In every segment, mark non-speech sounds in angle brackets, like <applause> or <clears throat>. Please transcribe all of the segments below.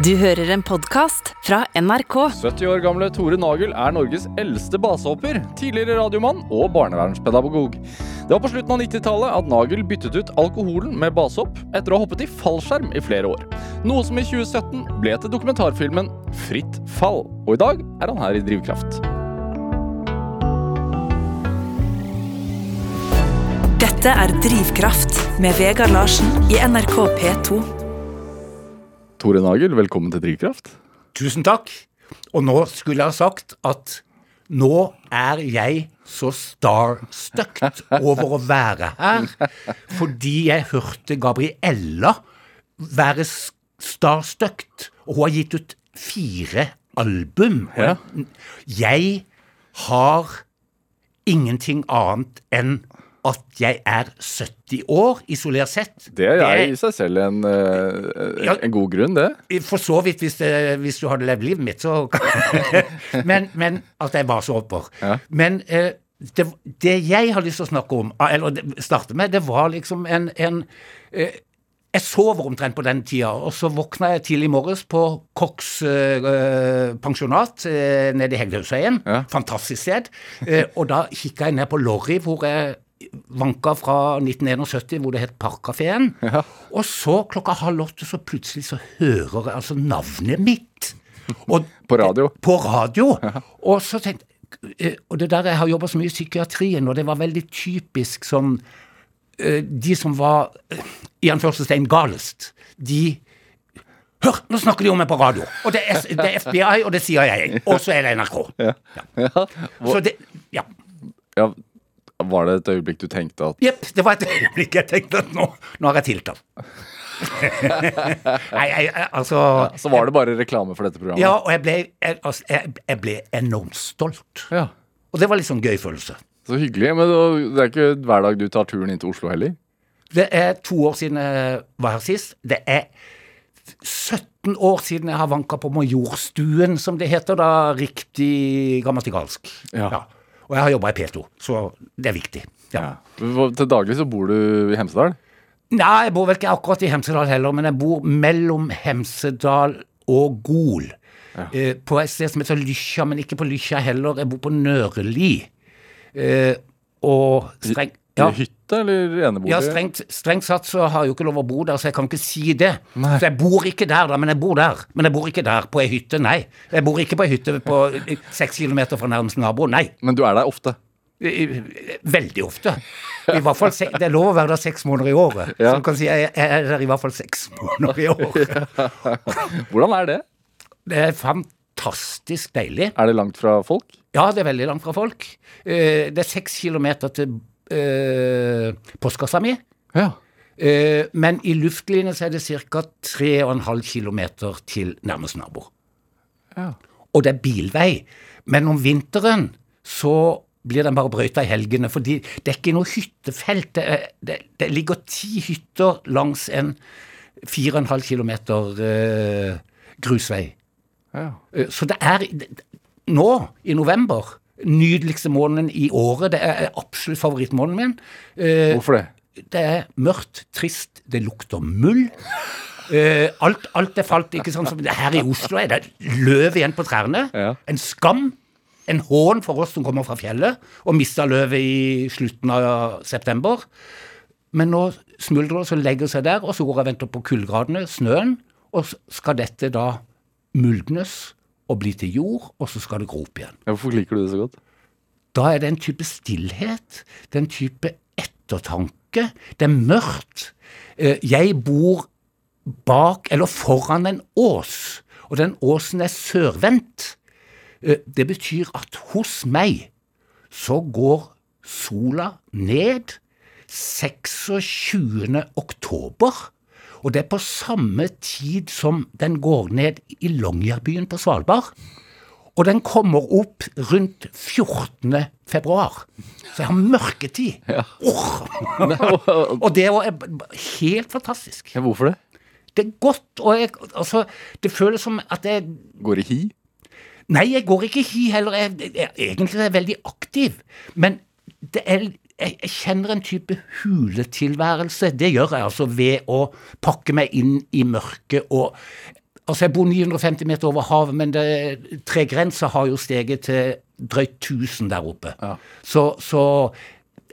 Du hører en podkast fra NRK. 70 år gamle Tore Nagel er Norges eldste basehopper, tidligere radiomann og barnevernspedagog. Det var på slutten av 90-tallet at Nagel byttet ut alkoholen med basehopp etter å ha hoppet i fallskjerm i flere år. Noe som i 2017 ble til dokumentarfilmen Fritt fall. Og i dag er han her i Drivkraft. Dette er Drivkraft med Vegard Larsen i NRK P2. Tore Nagel, velkommen til Drivkraft. Tusen takk. Og nå skulle jeg ha sagt at nå er jeg så starstuckt over å være her, fordi jeg hørte Gabriella være s- og hun har gitt ut fire album. Ja. Jeg har ingenting annet enn at jeg er 70 år, isolert sett. Det er jeg i seg selv en, eh, Ja. en god grunn, det. For så vidt, hvis, det, hvis du hadde levd livet mitt, så <laughs> men, men at jeg var så oppover. Ja. Men eh, det, det jeg har lyst til å snakke om, ah, eller starte med, det var liksom en, en eh, Jeg sover omtrent på den tida, og så våkna jeg tidlig i morges på eh, eh, pensjonat eh, nede i Hegdehaugsveien. Ja. Fantastisk sted. Eh, og da kikka jeg ned på Lorry, hvor jeg vanka fra 1971, hvor det het Parkkafeen. Ja. Og så klokka halv åtte, så plutselig så hører jeg altså navnet mitt. <laughs> Og, På radio. På radio. Og så tenkte eh, Og det der jeg har jobba så mye i psykiatrien, og det var veldig typisk som eh, De som var eh, i anførselstegn galest, de Hør, nå snakker de om meg på radio! Og det er, det er FBI, og det sier jeg. og så er det NRK. Ja. Ja. Så det Ja. ja. Var det et øyeblikk du tenkte at Jepp, det var et <laughs> øyeblikk jeg tenkte at nå, nå har jeg tiltatt. <laughs> Nei, jeg, altså altså Så var det bare reklame for dette programmet? Ja, og jeg ble, jeg, altså, jeg, jeg ble enormt stolt. ja. Og det var litt sånn gøy følelse. Så hyggelig. Men det er ikke hver dag du tar turen inn til Oslo heller? Det er to år siden jeg var her sist. Det er 17 år siden jeg har vanka på Majorstuen, som det heter da, riktig grammatikalsk. Ja. Og jeg har jobba i P2, så det er viktig. Ja. Ja. Til daglig så bor du i Hemsedal? Nei, jeg bor vel ikke akkurat i Hemsedal heller, men jeg bor mellom Hemsedal og Gol. Eh, på et sted som heter Lykkja, men ikke på Lykkja heller. Jeg bor på Nørli. Eh, og streng, ja, hytte eller enebolig? ja, strengt, strengt satt så har jeg jo ikke lov å bo der, så jeg kan ikke si det. Nei. Så jeg bor ikke der, da, men jeg bor der. Men jeg bor ikke der, på ei hytte, nei. Jeg bor ikke på ei hytte på seks kilometer fra nærmeste nabo, nei. Men du er der ofte? Veldig ofte. I hvert fall, Det er lov å være der seks måneder i året. Ja. Så du kan si jeg jeg er der i hvert fall seks måneder i året. Hvordan er det? Det er fantastisk deilig. Er det langt fra folk? Ja, det er veldig langt fra folk. Eh, Det er seks kilometer til eh, postkassa mi. Ja. Eh, Men i luftlinje så er det ca. 3,5 km til nærmeste nabo. ja. Og det er bilvei. Men om vinteren så blir den bare brøyta i helgene, fordi det er ikke noe hyttefelt. Det, er, det, det ligger ti hytter langs en 4,5 km eh, grusvei. ja. Eh, Så det er nå, i november, nydeligste måneden i året. Det er absolutt favorittmåneden min. Eh, Hvorfor det? det er mørkt, trist, det lukter mull. Eh, alt, alt er falt, ikke sånn som det Her i Oslo er det løv igjen på trærne. Ja. En skam. En hån for oss som kommer fra fjellet og mista løvet i slutten av september. Men nå smuldrer det så legger seg der, og så går jeg og venter på kuldegradene, snøen, og skal dette da muldnes og bli til jord, og så skal det gro opp igjen. Hvorfor liker du det så godt? Da er det en type stillhet, det er en type ettertanke. Det er mørkt. Eh, Jeg bor bak eller foran en ås, og den åsen er sørvendt. Eh, Det betyr at hos meg så går sola ned 26. oktober. Og det er på samme tid som den går ned i Longyearbyen på Svalbard. Og den kommer opp rundt 14. februar. Så jeg har mørketid. Åh! og det er helt fantastisk. Ja, hvorfor det? Det er godt, og jeg, altså, det føles som at jeg Går i hi? Nei, jeg går ikke hi heller. Jeg, jeg, jeg, egentlig er jeg veldig aktiv. Men det er, jeg, jeg kjenner en type huletilværelse. Det gjør jeg altså ved å pakke meg inn i mørket og Altså, jeg bor 950 meter over havet, men tregrensa har jo steget til drøyt 1000 der oppe. Ja. Så, så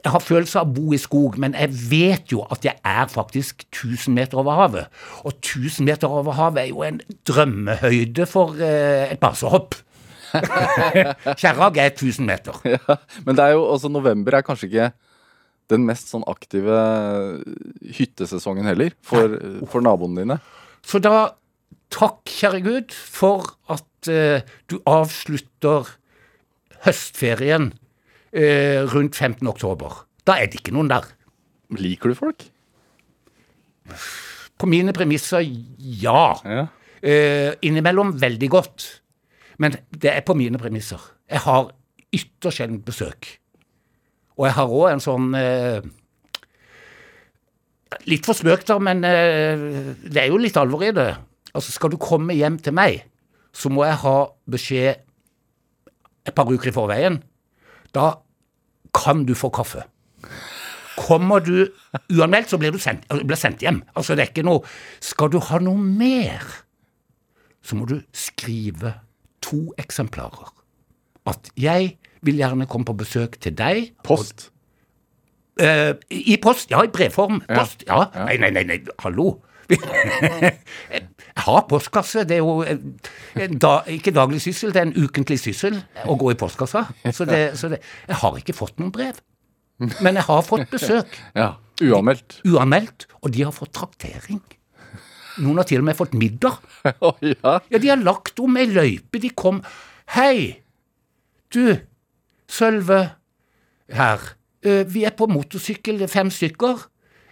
jeg har følelse av å bo i skog, men jeg vet jo at jeg er faktisk 1000 meter over havet. Og 1000 meter over havet er jo en drømmehøyde for eh, et basehopp. <laughs> Kjerrag er 1000 meter. <laughs> Ja, men det er jo, altså november er kanskje ikke den mest sånn aktive hyttesesongen heller for, for naboene dine. Så da takk, kjære Gud, for at eh, du avslutter høstferien eh, rundt 15. oktober. Da er det ikke noen der. Liker du folk? På mine premisser, ja. Ja. Eh, innimellom veldig godt. Men det er på mine premisser. Jeg har ytterst sjelden besøk. Og jeg har òg en sånn eh, Litt for spøkt, da, men eh, det er jo litt alvor i det. Altså, skal du komme hjem til meg, så må jeg ha beskjed et par uker i forveien. Da kan du få kaffe. Kommer du uanmeldt, så blir du sendt, blir sendt hjem. Altså, det er ikke noe Skal du ha noe mer, så må du skrive to eksemplarer. At jeg vil gjerne komme på besøk til deg. Post. Eh, I post, ja, i brevform. Ja. Post, ja. Ja. Nei, nei, nei, nei, hallo. <laughs> jeg har postkasse. Det er jo da, ikke daglig syssel, det er en ukentlig syssel å gå i postkassa. Så, det, så det, jeg har ikke fått noen brev. Men jeg har fått besøk. <laughs> Ja. Uanmeldt. Uanmeldt. Og de har fått traktering. Noen har til og med fått middag. <laughs> Oh, ja. Ja, de har lagt om ei løype. De kom Hei, du, Sølve her. Eh, vi er på motorsykkel, fem stykker,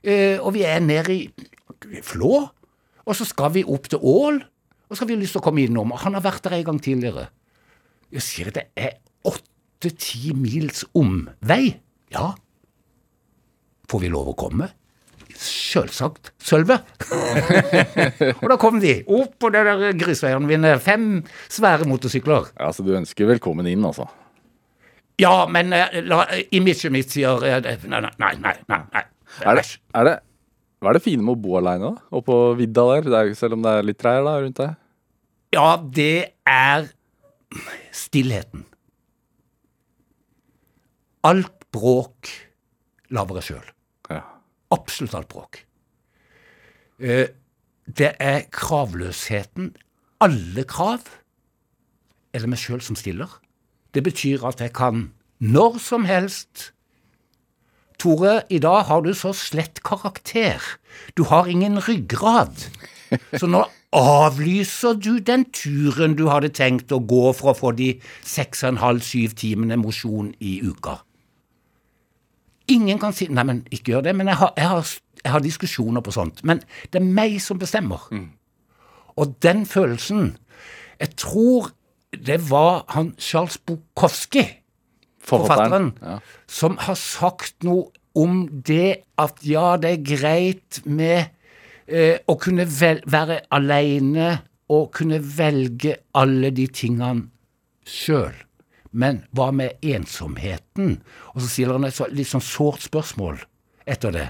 eh, og vi er nede i Flå. Og så skal vi opp til Ål, og så har vi lyst til å komme innom. Han har vært der en gang tidligere. Jeg sier det er åtte-ti mils omvei. Ja. Får vi lov å komme? Selvsagt. Sølve. <laughs> og da kom de opp på det der grusveien vinner fem svære motorsykler. ja. Så du ønsker velkommen inn, altså. Ja, men eh, la, imaget mitt sier eh, Nei, nei, nei. nei. Er det, er det, hva er det fine med å bo aleine, da? Og på vidda der? Det er, selv om det er litt trær da, rundt deg? Ja, det er stillheten. Alt bråk lager jeg sjøl. Absolutt alt bråk. Eh, Det er kravløsheten. Alle krav er det meg sjøl som stiller. Det betyr at jeg kan når som helst Tore, i dag har du så slett karakter. Du har ingen ryggrad. Så nå avlyser du den turen du hadde tenkt å gå for å få de seks og en halv, syv timene mosjon i uka. Ingen kan si Nei, men ikke gjør det. Men jeg har, jeg har, jeg har diskusjoner på sånt. Men det er meg som bestemmer. Og den følelsen Jeg tror det var han Charles Bukowski, forfatteren, Ja. som har sagt noe om det at ja, det er greit med eh, å kunne vel, være aleine og kunne velge alle de tingene sjøl. Men hva med ensomheten? Og så stiller han et så, litt sånn sårt spørsmål etter det.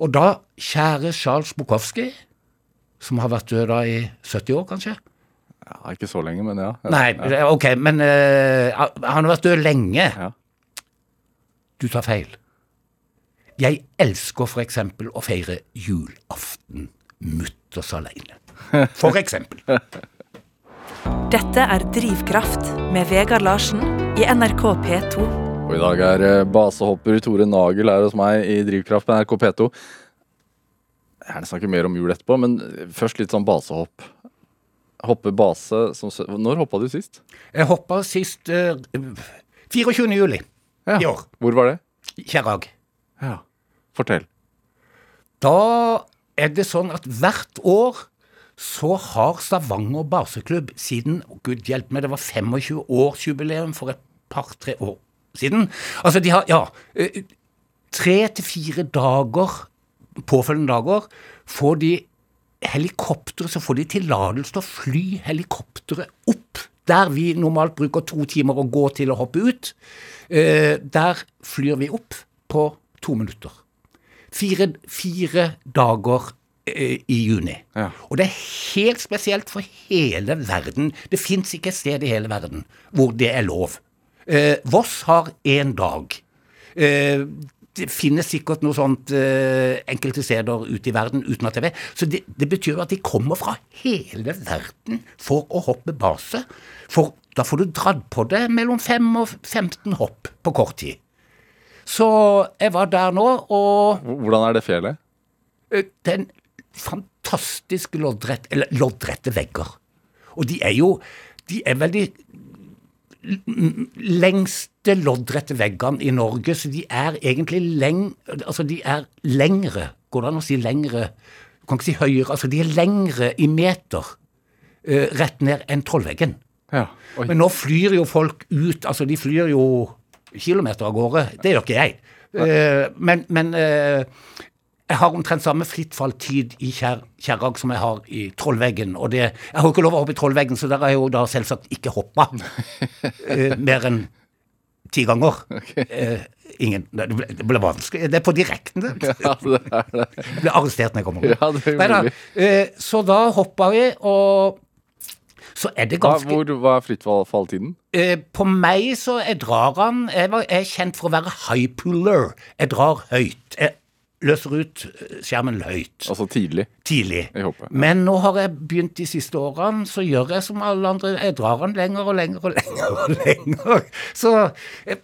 Og da, kjære Charles Bukowski, som har vært død da i 70 år, kanskje? ja. Ikke så lenge, men ja. ja. Nei, ok, men uh, han har vært død lenge. Ja. Du tar feil. Jeg elsker for eksempel å feire julaften mutters aleine. For eksempel. <laughs> Dette er Drivkraft med Vegard Larsen i NRK P2. Og i dag er eh, basehopper Tore Nagel her hos meg i Drivkraft med NRK P2. Jeg gjerne snakke mer om jul etterpå, men først litt sånn basehopp. Hoppe base som sø- Når hoppa du sist? Jeg hoppa sist uh, 24. juli i år. Hvor var det? Kjerag. Ja. Fortell. Da er det sånn at hvert år så har Stavanger baseklubb siden Gud hjelpe meg, det var 25-årsjubileum for et par-tre år siden. Altså, de har, ja eh, Tre til fire dager, påfølgende dager, får de helikoptre, så får de tillatelse til å fly helikopteret opp der vi normalt bruker to timer å gå til å hoppe ut. Eh, der flyr vi opp på to minutter. Fire, fire dager i juni. Ja. Og det er helt spesielt for hele verden. Det fins ikke et sted i hele verden hvor det er lov. Eh, Voss har én dag. Eh, det finnes sikkert noe sånt eh, enkelte steder ute i verden uten at jeg vet. Så det, det betyr jo at de kommer fra hele verden for å hoppe base. For da får du dratt på det mellom 5 og 15 hopp på kort tid. Så jeg var der nå, og Hvordan er det fjellet? Den det er en fantastisk loddrett, eller loddrette vegger. Og de er jo De er vel de lengste loddrette veggene i Norge, så de er egentlig leng... Altså, de er lengre. Går det an å si lengre? Du kan ikke si høyere. Altså, de er lengre i meter uh, rett ned enn Trollveggen. Ja. Men nå flyr jo folk ut, altså de flyr jo kilometer av gårde. Det gjør ikke jeg. Uh, men men eh, jeg har omtrent samme frittfalltid i Kjær, Kjerrag som jeg har i Trollveggen. Og det, jeg har jo ikke lov å hoppe i Trollveggen, så der har jeg jo da selvsagt ikke hoppa uh, <laughs> mer enn ti ganger. Eh, ingen, det ble, det ble vanskelig. Det er på direkten, det. <laughs> Ja, det er det. Jeg ble arrestert når jeg kommer. Ja, er Neida, eh, så da hoppa vi, og så er det Hva, ganske hvor, hva er frittfalltiden? Uh, På meg så jeg drar han Jeg var- jeg er kjent for å være high puller. Jeg drar høyt. Jeg løser ut eh, skjermen høyt Altså tidlig tidlig. Jeg håper. Men nå har jeg begynt de siste årene, så gjør jeg som alle andre. Jeg drar den lenger og lenger og lenger. og lenger. Så jeg,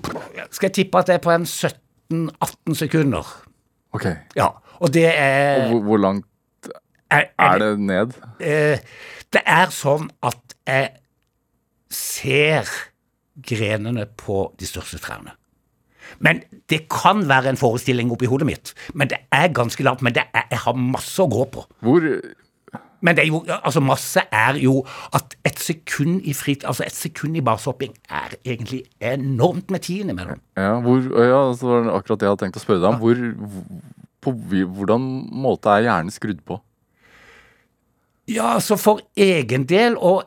skal jeg tippe at det er på en 17-18 sekunder. Ok. Ja. Og det er Og hvor, hvor langt er, er det ned? Eh, det er sånn at jeg ser grenene på de største trærne. Men det kan være en forestilling oppi hodet mitt. Men det er ganske lavt. Men det er, jeg har masse å gå på. Hvor Men det er jo, altså masse er jo at et sekund i frit, altså et sekund i barshopping er egentlig enormt med tiden imellom. Ja, hvor, ja det var akkurat det jeg hadde tenkt å spørre deg om. Hvor, på hvordan måte er hjernen skrudd på? Ja, altså for egen del, og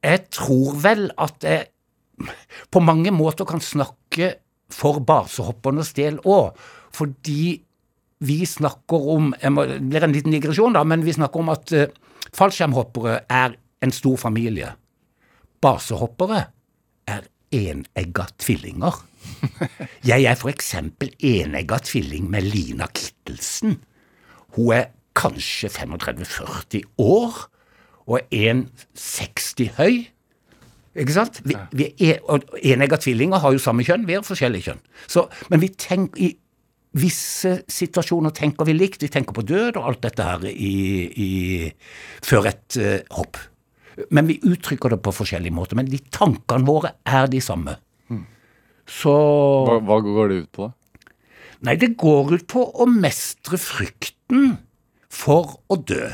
jeg tror vel at jeg på mange måter kan snakke for basehoppernes del òg, fordi vi snakker om må, Det blir en liten digresjon, da, men vi snakker om at uh, fallskjermhoppere er en stor familie. Basehoppere er enegga tvillinger. <laughs> Jeg er for eksempel enegga tvilling med Lina Kittelsen. Hun er kanskje 35-40 år og er 1,60 høy. Ikke sant? Vi, vi er, enegga tvillinger har jo samme kjønn, vi har forskjellige kjønn. Så, men vi tenker, i visse situasjoner tenker vi likt. Vi tenker på død og alt dette her i, i, før et uh, hopp. Men vi uttrykker det på forskjellige måter. Men de tankene våre er de samme. Så Hva, hva går det ut på? da? Nei, det går ut på å mestre frykten for å dø.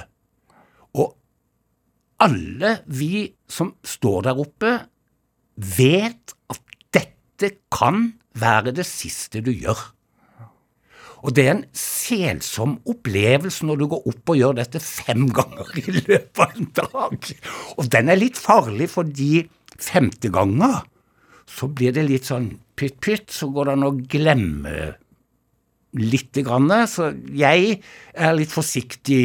Alle vi som står der oppe, vet at dette kan være det siste du gjør. Og det er en selsom opplevelse når du går opp og gjør dette fem ganger i løpet av en dag. Og den er litt farlig fordi femte ganger så blir det litt sånn pytt-pytt, så går det an å glemme lite grann. Så jeg er litt forsiktig.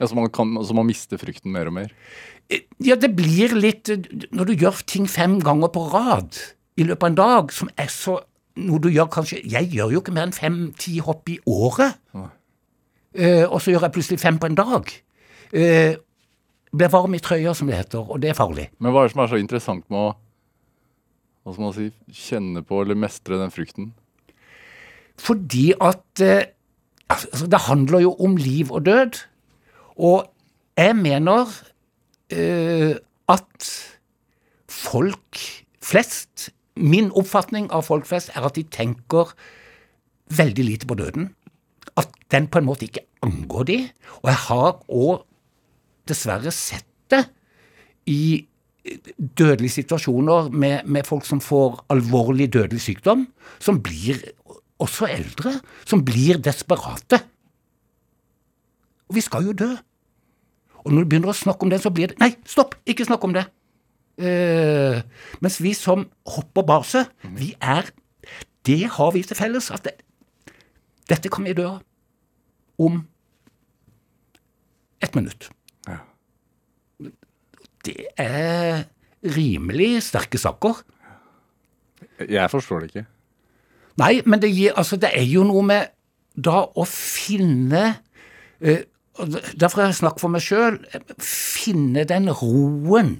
Ja, så, man kan, så man mister frykten mer og mer? Ja, det blir litt Når du gjør ting fem ganger på rad i løpet av en dag, som er så noe du gjør kanskje Jeg gjør jo ikke mer enn fem-ti hopp i året. Uh, og så gjør jeg plutselig fem på en dag. Uh, blir varm i trøya, som det heter, og det er farlig. Men hva er det som er så interessant med å hva skal man si, kjenne på eller mestre den frykten? Fordi at uh, altså, Det handler jo om liv og død. Og jeg mener eh, at folk flest Min oppfatning av folk flest er at de tenker veldig lite på døden. At den på en måte ikke angår de. Og jeg har òg dessverre sett det i dødelige situasjoner med, med folk som får alvorlig dødelig sykdom, som blir også eldre, som blir desperate. Og vi skal jo dø. Og når du begynner å snakke om det, så blir det Nei, stopp! Ikke snakk om det! Uh, mens vi som hopper base, vi er Det har vi til felles at det, dette kan vi dø. Om ett minutt. Ja. Det er rimelig sterke saker. Jeg forstår det ikke. Nei, men det, gir, altså, det er jo noe med da å finne og Derfor har jeg snakket for meg sjøl. Finne den roen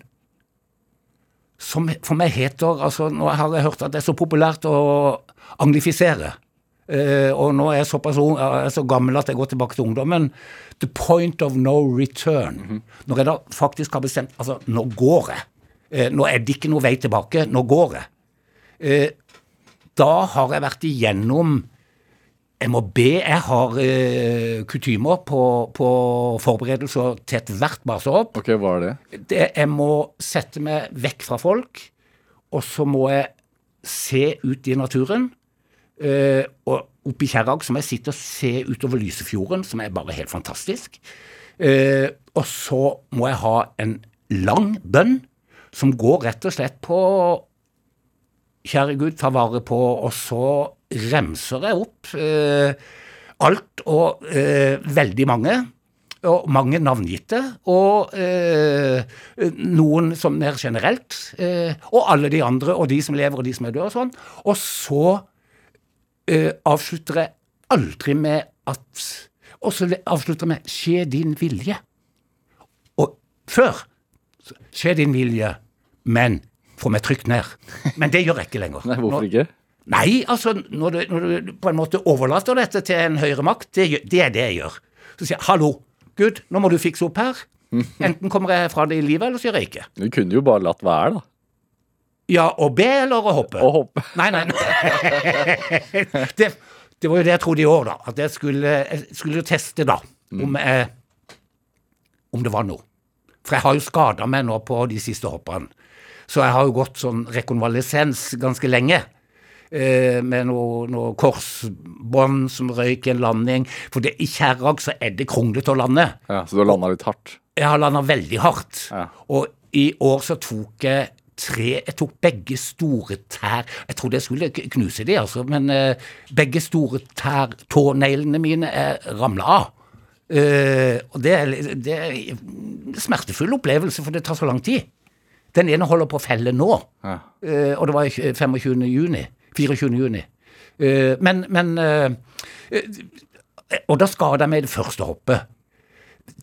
som for meg heter altså Nå har jeg hørt at det er så populært å anglifisere. Uh, og nå er jeg såpass ung, jeg er så gammel at jeg går tilbake til ungdommen. The point of no return. Når jeg da faktisk har bestemt Altså, nå går jeg. Uh, nå er det ikke noe vei tilbake. Nå går jeg. Uh, da har jeg vært igjennom jeg må be. Jeg har eh, kutymer på, på forberedelser til ethvert basehopp. Ok, hva er det? Det, jeg må sette meg vekk fra folk, og så må jeg se ut i naturen. Eh, og oppe i Kjerrag så må jeg sitte og se utover Lysefjorden, som er bare helt fantastisk. Eh, og så må jeg ha en lang bønn som går rett og slett på Kjære Gud, ta vare på, og så remser jeg opp eh, alt og eh, veldig mange. Og mange navngitte, og eh, noen som mer generelt. eh, og alle de andre, og de som lever og de som er døde og sånn. Og så eh, avslutter jeg aldri med at Og så avslutter jeg med 'skje din vilje'. Og før skje din vilje, men få meg trygt ned. Men det gjør jeg ikke lenger. Nei, hvorfor Nå- ikke? Nei, altså når du, når du på en måte overlater dette til en høyere makt, det, det er det jeg gjør. Så sier jeg 'hallo, Gud, nå må du fikse opp her'. Enten kommer jeg fra det i livet, eller så gjør jeg ikke. Du kunne jo bare latt være, da. Ja, å be eller å hoppe? Å hoppe. Nei, nei. nei. <laughs> det, det var jo det jeg trodde i år, da. At jeg skulle, jeg skulle teste, da, om, jeg, om det var noe. For jeg har jo skada meg nå på de siste hoppene. Så jeg har jo gått sånn rekonvalesens ganske lenge. Eh, med noe, noe korsbånd som røyk i en landing. For det, i Kjerrag så er det kronglete å lande. Ja, Så du har landa litt hardt? Jeg har landa veldig hardt. Ja. Og i år så tok jeg tre Jeg tok begge store tær Jeg trodde jeg skulle knuse de, altså, men eh, begge store tær, tåneglene mine, ramla av. Uh, og det er, det er en smertefull opplevelse, for det tar så lang tid. Den ene holder på å felle nå, Ja. uh, og det var 25. juni. 24. juni. Eh, men men eh, eh, Og da skada jeg meg det første hoppet.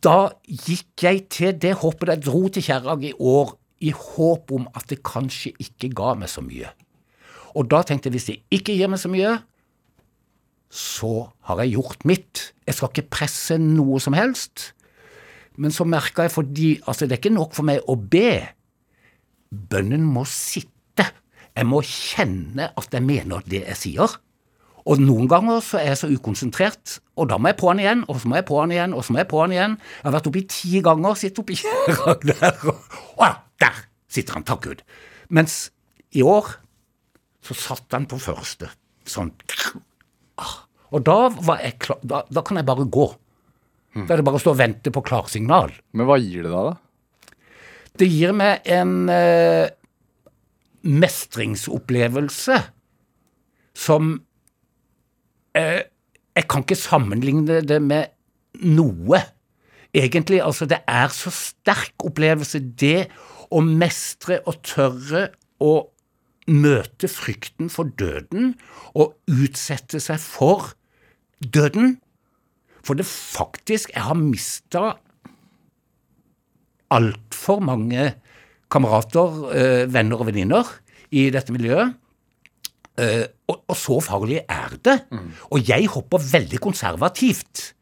Da gikk jeg til det hoppet jeg dro til Kjerrag i år i håp om at det kanskje ikke ga meg så mye. Og da tenkte jeg hvis det ikke gir meg så mye, så har jeg gjort mitt. Jeg skal ikke presse noe som helst. Men så merka jeg fordi Altså, det er ikke nok for meg å be. Bønnen må sitte. Jeg må kjenne at jeg mener det jeg sier. Og noen ganger så er jeg så ukonsentrert, og da må jeg på han igjen, og så må jeg på han igjen, og så må jeg på han igjen. Jeg har vært oppi ti ganger, sitter oppi kjerra <laughs> der, og ja, der sitter han, takk Gud. Mens i år så satt han på første, sånn Og da var jeg klar, da, da kan jeg bare gå. Da er det bare å stå og vente på klarsignal. Men hva gir det deg, da? Det gir meg en eh, mestringsopplevelse som eh, Jeg kan ikke sammenligne det med noe. Egentlig, altså, det er så sterk opplevelse, det å mestre og tørre å møte frykten for døden og utsette seg for døden. For det faktisk Jeg har mista altfor mange kamerater, eh, venner og venninner i dette miljøet. Eh, og, og så farlig er det. Og jeg hopper veldig konservativt.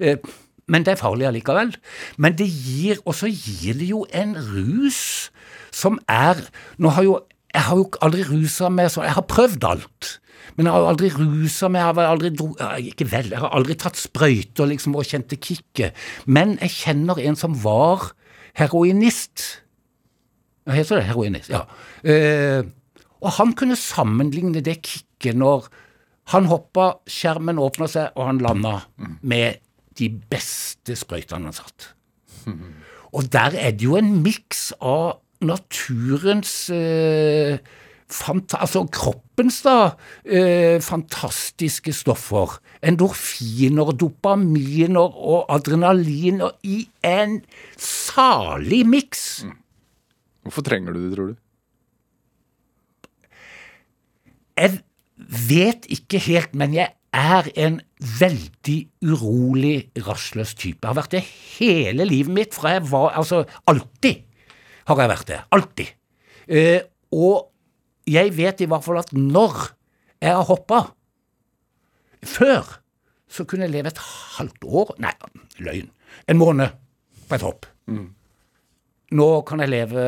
Eh, men det er farlig allikevel. Men det gir, og så gir det jo en rus som er Nå har jo Jeg har jo aldri rusa meg sånn Jeg har prøvd alt. Men jeg har aldri rusa meg, jeg har aldri dro, ikke vel, jeg har aldri tatt sprøyter liksom, og kjente kicket. Men jeg kjenner en som var heroinist. Ja, heter det heroinist? Ja. Eh, og han kunne sammenligne det kicket når han hoppa, skjermen åpna seg, og han landa med de beste sprøytene han satt. Og der er det jo en miks av naturens eh, altså kroppens da, eh, fantastiske stoffer. Endorfiner, dopaminer og adrenalin og i en salig miks. Hvorfor trenger du det, tror du? Jeg vet ikke helt, men jeg er en veldig urolig, rastløs type. Jeg har vært det hele livet mitt fra jeg var Altså, alltid har jeg vært det. Alltid. Eh, og jeg vet i hvert fall at når jeg har hoppa Før så kunne jeg leve et halvt år Nei, løgn. En måned på et hopp. Nå kan jeg leve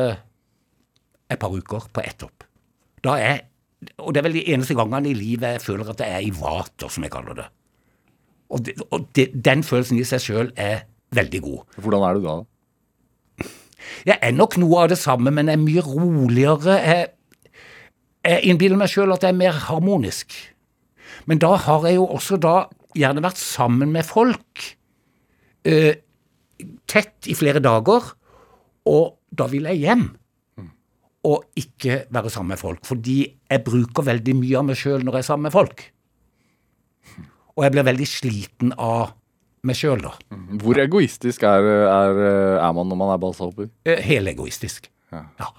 et par uker på ett hopp. Da er Og det er vel de eneste gangene i livet jeg føler at jeg er i vater, som jeg kaller det. Og, det, og det, den følelsen i seg sjøl er veldig god. Hvordan er du da? Jeg er nok noe av det samme, men jeg er mye roligere. Jeg, jeg innbiller meg sjøl at jeg er mer harmonisk. Men da har jeg jo også da gjerne vært sammen med folk eh, tett i flere dager, og da vil jeg hjem. Og ikke være sammen med folk, fordi jeg bruker veldig mye av meg sjøl når jeg er sammen med folk. Og jeg blir veldig sliten av meg sjøl, da. Hvor egoistisk er, er, er man når man er basehopper? Eh, Helegoistisk. Ja. Ja.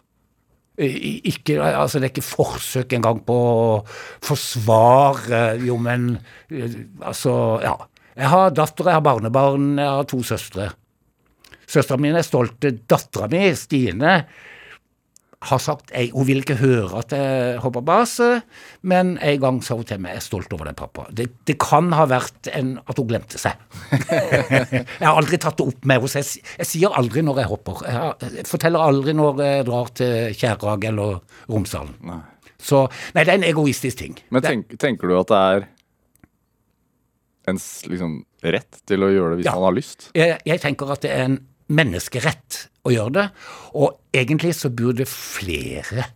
Ikke, altså det er ikke forsøk engang på å forsvare Jo, men eh, altså, ja. Jeg har datter, jeg har barnebarn, jeg har to søstre. Søstera mi er stolt. Dattera mi, Stine, har sagt jeg, Hun vil ikke høre at jeg hopper base, men en gang sa hun til meg jeg er stolt over deg, pappa. Det, det kan ha vært en, at hun glemte seg. <laughs> jeg har aldri tatt det opp med henne. Jeg, jeg sier aldri når jeg hopper. Jeg, har, jeg forteller aldri når jeg drar til Kjærag eller Romsdalen. Nei. Så nei, det er en egoistisk ting. Men tenk, tenker du at det er ens liksom, rett til å gjøre det hvis Ja. man har lyst? jeg, jeg tenker at det er en menneskerett å gjøre det, og egentlig så burde flere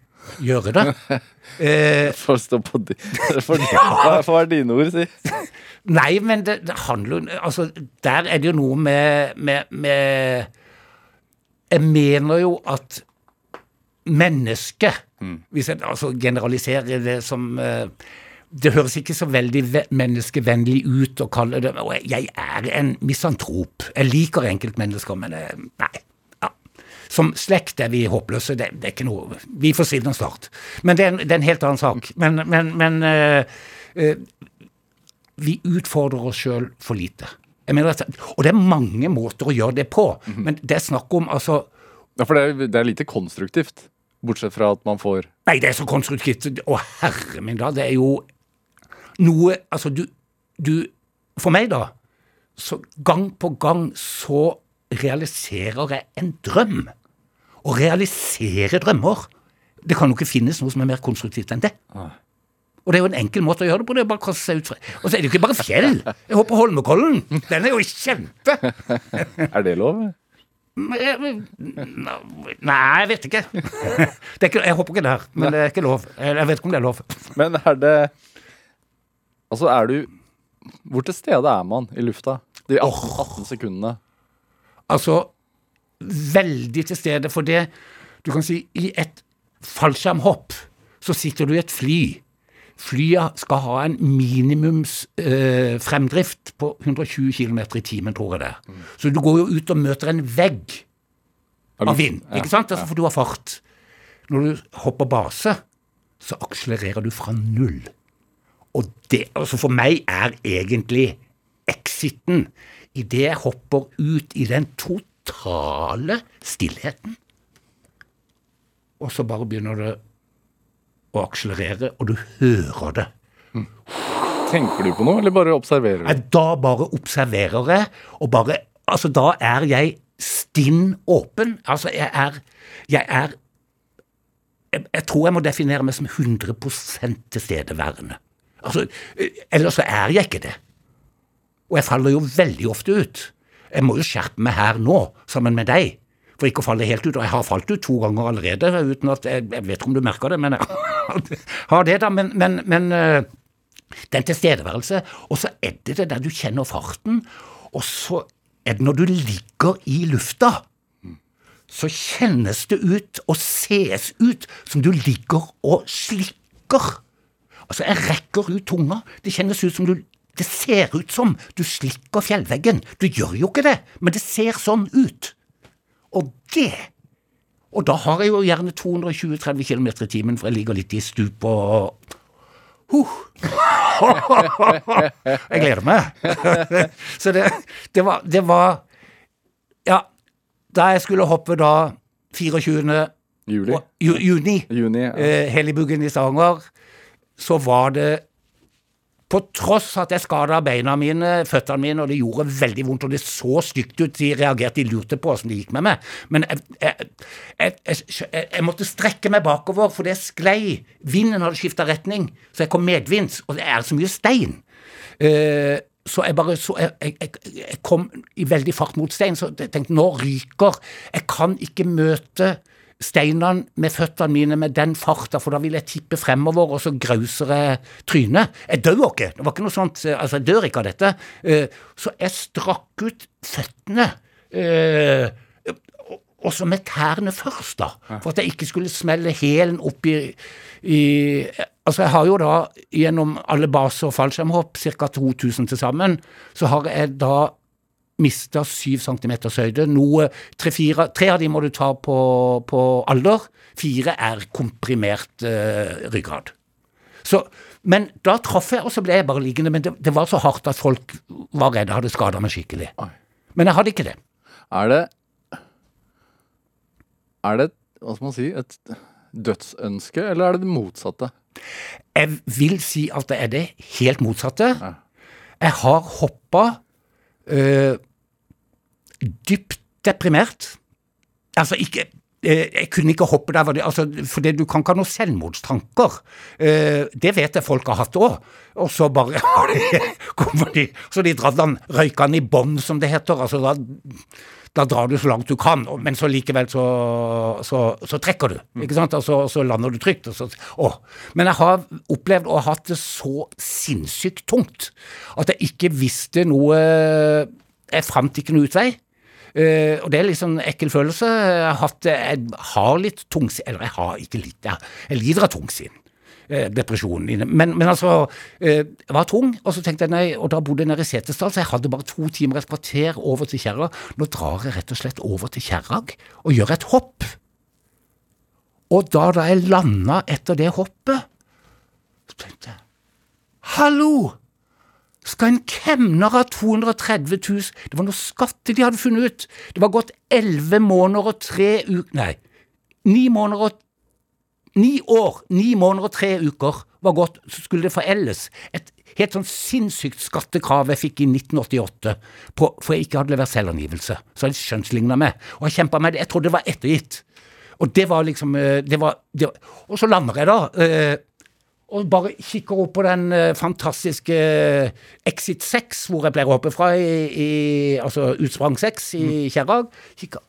gjøre det. <laughs> Eh, For stå på <laughs> for, <laughs> Hva hva er dine ord, si? Nei, men det, det handler jo Altså, der er det jo noe med, med, med Jeg mener jo at mennesket Hvis jeg altså generaliserer det som eh, Det høres ikke så veldig menneskevennlig ut å kalle det Og jeg er en misantrop. Jeg liker enkeltmennesker, men eh, nei. Ja. Som slekt er vi håpløse. Det, det er ikke noe Vi forsvinner snart. Men det er en, det er en helt annen sak. Men, men, men uh, uh, vi utfordrer oss sjøl for lite. At, og det er mange måter å gjøre det på, men det er snakk om altså Ja, for det er, det er lite konstruktivt. Bortsett fra at man får Nei, det er så konstruktivt. Å, herre min, da. Det er jo noe Altså, du, du For meg, da, så gang på gang så realiserer jeg en drøm. Å realisere drømmer Det kan jo ikke finnes noe som er mer konstruktivt enn det. Og det er jo en enkel måte å gjøre det på. det er bare å kaste seg ut fra Og så er det jo ikke bare fjell. Jeg håper Holmenkollen. Den er jo kjempe. <laughs> Er det lov? Nei, jeg vet ikke. <laughs> Det er ikke jeg håper ikke det her, men det er ikke lov. Jeg vet ikke om det er lov. Men er det Altså, er du Hvor til stede er man i lufta? De 18, 18 sekundene. Altså, veldig til stede for det Du kan si i et fallskjermhopp så sitter du i et fly. Flyet skal ha en minimums eh, fremdrift på 120 km i timen, tror jeg det er. Så du går jo ut og møter en vegg av vind, ikke sant? Altså, for du har fart. Når du hopper base, så akselererer du fra null. Og det, altså for meg er egentlig exiten idet jeg hopper ut i den totale stillheten. Og så bare begynner det å akselerere, og du hører det. Tenker du på noe, eller bare observerer du? Da bare observerer jeg, og bare Altså, da er jeg stinn åpen. Altså, jeg er Jeg er jeg, jeg tror jeg må definere meg som 100% tilstedeværende. Altså, ellers så er jeg ikke det. Og jeg faller jo veldig ofte ut. Jeg må jo skjerpe meg her nå, sammen med deg, for ikke å falle helt ut. Og jeg har falt ut to ganger allerede, uten at Jeg, jeg vet ikke om du merker det, men jeg <laughs> har det, da. Men, men, men eh, den tilstedeværelse. Og så er det det der du kjenner farten, og så er det når du ligger i lufta, så kjennes det ut og sees ut som du ligger og slikker. Altså, jeg rekker ut tunga. Det kjennes ut som du Det ser ut som du slikker fjellveggen. Du gjør jo ikke det, men det ser sånn ut. Og det Og da har jeg jo gjerne 220-30 km i timen, for jeg ligger litt i stup og Huh. <laughs> Jeg gleder meg. <laughs> Så det, det, var, det var Ja, da jeg skulle hoppe da 24. Juli. og- ju, juni, Juni. Ja. eh, Helligbugen i Stavanger, så var det på tross at jeg skada beina mine, føttene mine, og det gjorde veldig vondt, og det så stygt ut, de reagerte, de lurte på åssen det gikk med meg. Men jeg, jeg, jeg, jeg, måtte strekke meg bakover, for det sklei. Vinden hadde skifta retning, så jeg kom medvinds, og det er så mye stein. Uh, så jeg bare så jeg, jeg, jeg kom i veldig fart mot stein, så jeg tenkte nå ryker Jeg kan ikke møte steinene med føttene mine med den farta, for da vil jeg tippe fremover, og så grauser jeg trynet. Jeg dør ikke, det var ikke noe sånt, eh, altså jeg dør ikke av dette. Eh, Så jeg strakk ut føttene. eh, og- Også med tærne først, da, for at jeg ikke skulle smelle hælen opp i, i Altså, jeg har jo da gjennom alle baser og fallskjermhopp, ca. 2000 til sammen, så har jeg da mista syv centimeters høyde. Noe, tre, fire, tre av de må du ta på, på alder. Fire er komprimert eh, ryggrad. Så, men da traff jeg, og så ble jeg bare liggende. Men det, det var så hardt at folk var redde, hadde skada meg skikkelig. Men jeg hadde ikke det. Er det Er det, hva skal man si, et dødsønske, eller er det det motsatte? Jeg vil si at det er det helt motsatte. Ja. Jeg har hoppa øh, dypt deprimert. Altså ikke øh, Jeg kunne ikke hoppe der, altså, for du kan ikke ha noen selvmordstanker. Øh, det vet jeg folk har hatt òg. Og så bare kommer <laughs> de Så de dratt den røykende i bånn, som det heter. altså da da drar du så langt du kan, men så likevel så, så, så trekker du. ikke sant? Og så, så lander du trygt. Og så, å. Men jeg har opplevd og ha hatt det så sinnssykt tungt at jeg ikke visste noe Jeg fant ikke noe utvei. Uh, og det er litt sånn ekkel følelse. Jeg har, hatt, jeg har litt tungsinn Eller jeg har ikke litt, jeg, jeg lider av tungsinn. Eh, depresjonen. Men, men altså, eh, jeg var tung, og så tenkte jeg nei, og da bodde jeg nede i Setesdal, så jeg hadde bare to timer, et kvarter over til Kjerrag. Nå drar jeg rett og slett over til Kjerrag og gjør et hopp. Og da da jeg landa etter det hoppet, så tenkte jeg Hallo! Skal en kemner ha 230 000 Det var noe skatte de hadde funnet ut. Det var gått elleve måneder og tre uker Nei, ni måneder og Ni år, ni måneder og tre uker var gått, så skulle det foreldes. Et helt sånn sinnssykt skattekrav jeg fikk i 1988 på, for jeg ikke hadde levert selvangivelse. Så de skjønnsligna meg. Og jeg kjempa med det. Jeg trodde det var ettergitt. Og det var liksom eh, det var, det var, Og så lander jeg, da. eh, og bare kikker opp på den eh, fantastiske Exit 6, hvor jeg pleier å hoppe fra, i, i, altså Utsprang 6 i Kjerrag. Kikker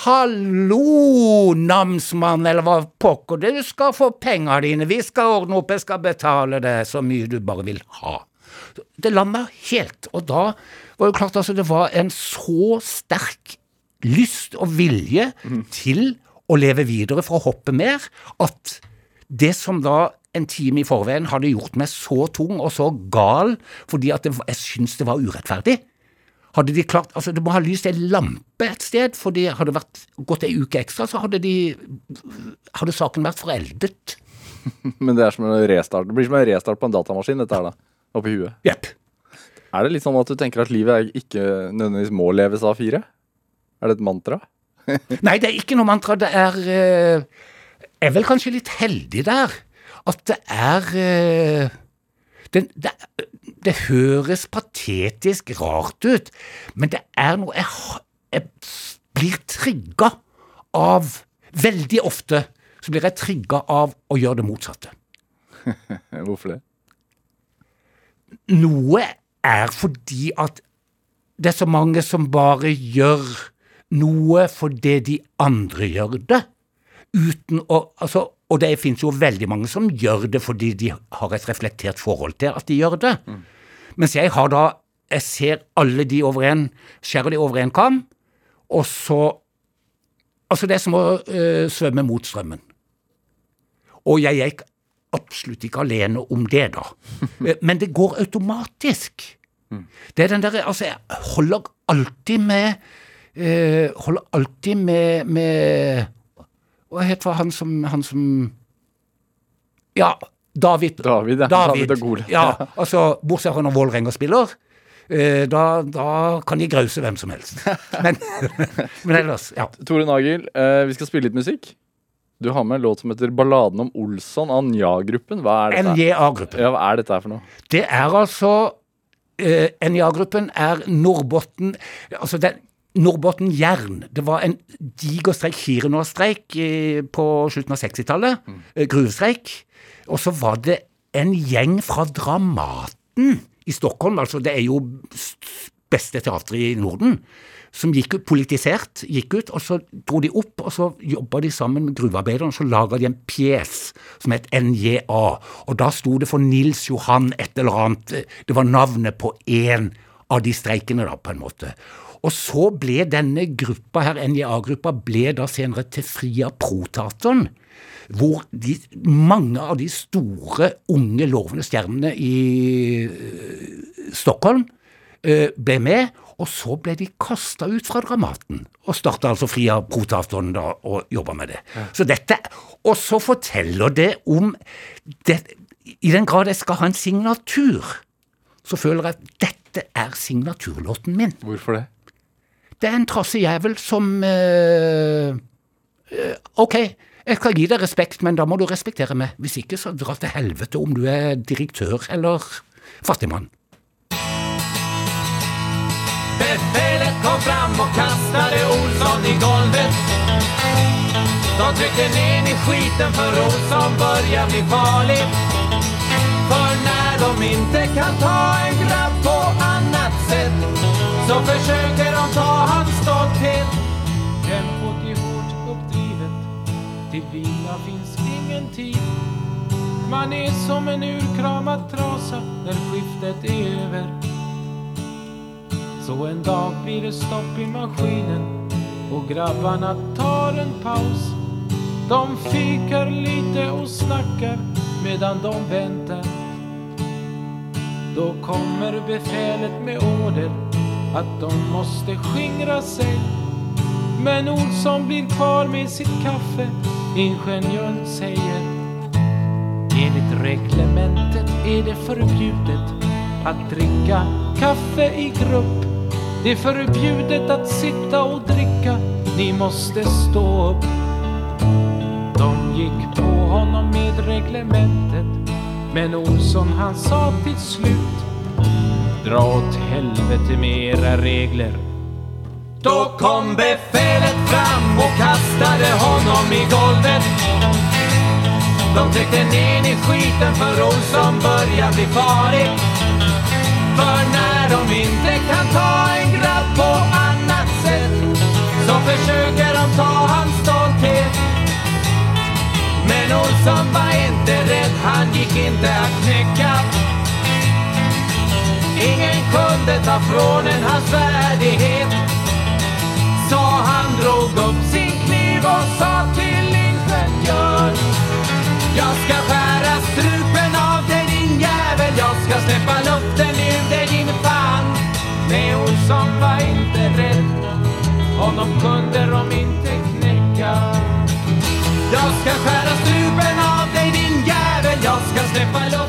Hallo, namsmann, eller hva pokker, du skal få penga dine, vi skal ordne opp, jeg skal betale deg så mye du bare vil ha. Det landa helt, og da var det klart altså det var en så sterk lyst og vilje til å leve videre for å hoppe mer, at det som da en time i forveien hadde gjort meg så tung og så gal fordi at det, jeg syntes det var urettferdig, hadde de klart, altså Det må ha lyst en lampe et sted, for det hadde vært, gått ei uke ekstra, så hadde, de, hadde saken vært foreldet. <laughs> Men det er som en restart. Det blir som en restart på en datamaskin, dette her, da. Oppi huet. Yep. Er det litt sånn at du tenker at livet ikke nødvendigvis må leves av fire? Er det et mantra? <laughs> Nei, det er ikke noe mantra. Det er eh, Jeg er vel kanskje litt heldig der. At det er eh, det, det, det høres patetisk rart ut, men det er noe Jeg, jeg blir trigga av Veldig ofte så blir jeg trigga av å gjøre det motsatte. <laughs> Hvorfor det? Noe er fordi at det er så mange som bare gjør noe fordi de andre gjør det, uten å altså, Og det finnes jo veldig mange som gjør det fordi de har et reflektert forhold til at de gjør det. Mens jeg har da Jeg ser alle de over en, skjærer de over en kam, og så Altså, det er som å øh, svømme mot strømmen. Og jeg gikk absolutt ikke alene om det, da. Eh, Men det går automatisk. Det er den derre Altså, jeg holder alltid med øh, Holder alltid med, med Hva heter han som, han som Ja, David. David, ja. David og Goliat. Ja, altså, bortsett fra når Vålerenga spiller. eh, Da, da kan de grause hvem som helst. Men, <laughs> men ellers, ja. Tore Nagel, eh, vi skal spille litt musikk. Du har med en låt som heter 'Balladen om Olsson' av Nja-gruppen. Hva er dette? NJA-gruppen. Ja, hva er dette her for noe? Det er altså eh, NJA-gruppen er Norrbotten Altså, det Nordbotten Jern. Det var en diger streik, Kirenå-streik eh, på slutten av 60-tallet. eh, Gruvestreik. Og så var det en gjeng fra Dramaten i Stockholm, altså det er jo beste teatret i Norden, som gikk ut, politisert, gikk ut, og så dro de opp, og så jobba de sammen med gruvearbeiderne, og så laga de en pjes som het NJA, og da sto det for Nils Johan et eller annet, det var navnet på én av de streikene, da, på en måte. Og så ble denne gruppa her, NJA-gruppa, ble da senere til Fria Pro-teateren, hvor de, mange av de store, unge, lovende stjernene i eh, Stockholm eh, ble med, og så ble de kasta ut fra Dramaten, og starta altså Fria Pro-teateren da, og jobba med det. Så dette, Og så forteller det om det, I den grad jeg skal ha en signatur, så føler jeg at dette er signaturlåten min. Hvorfor det? Det er en trassejævel som eh, eh, Ok, jeg skal gi deg respekt, men da må du respektere meg. Hvis ikke, så dra til helvete om du er direktør eller fattigmann. Befälet kom fram och kastade Olsson i golvet. De tryckte ner i skiten för Olsson börjar bli farlig. För när de inte kan ta en grabb på annat sätt så försöker de ta hans stolthet. Tempot är hårt uppdrivet, till vila finns ingen tid. Man är som en urkramad trasa när skiftet är över. Så en dag blir det stopp i maskinen och grabbarna tar en paus. De fikar lite och snackar medan de väntar. Då kommer befälet med order att de måste skingra sig. Men Olsson blir kvar med sitt kaffe. Ingenjören säger Enligt reglementet är det förbjudet att dricka kaffe i grupp. Det är förbjudet att sitta och dricka. Ni måste stå upp. De gick på honom med reglementet. Men Olsson han sa till slut. Dra åt helvete med era regler. Då kom befälet fram och kastade honom i golvet. De tryckte ner i skiten för Olsson börjar bli farlig. För när de inte kan ta en grabb på annat sätt så försöker de ta hans stolthet. Men Olsson var inte rädd, han gick inte att knäcka. Ingen kunde ta från en hans värdighet. Så han drog upp sin kniv och sa till ingenjören Jag ska skära strupen av dig din jävel. Jag ska släppa luften ur dig din fan. Nej, som var inte rädd Honom kunde de inte knäcka. Jag ska skära strupen av dig din jävel. Jag ska släppa luften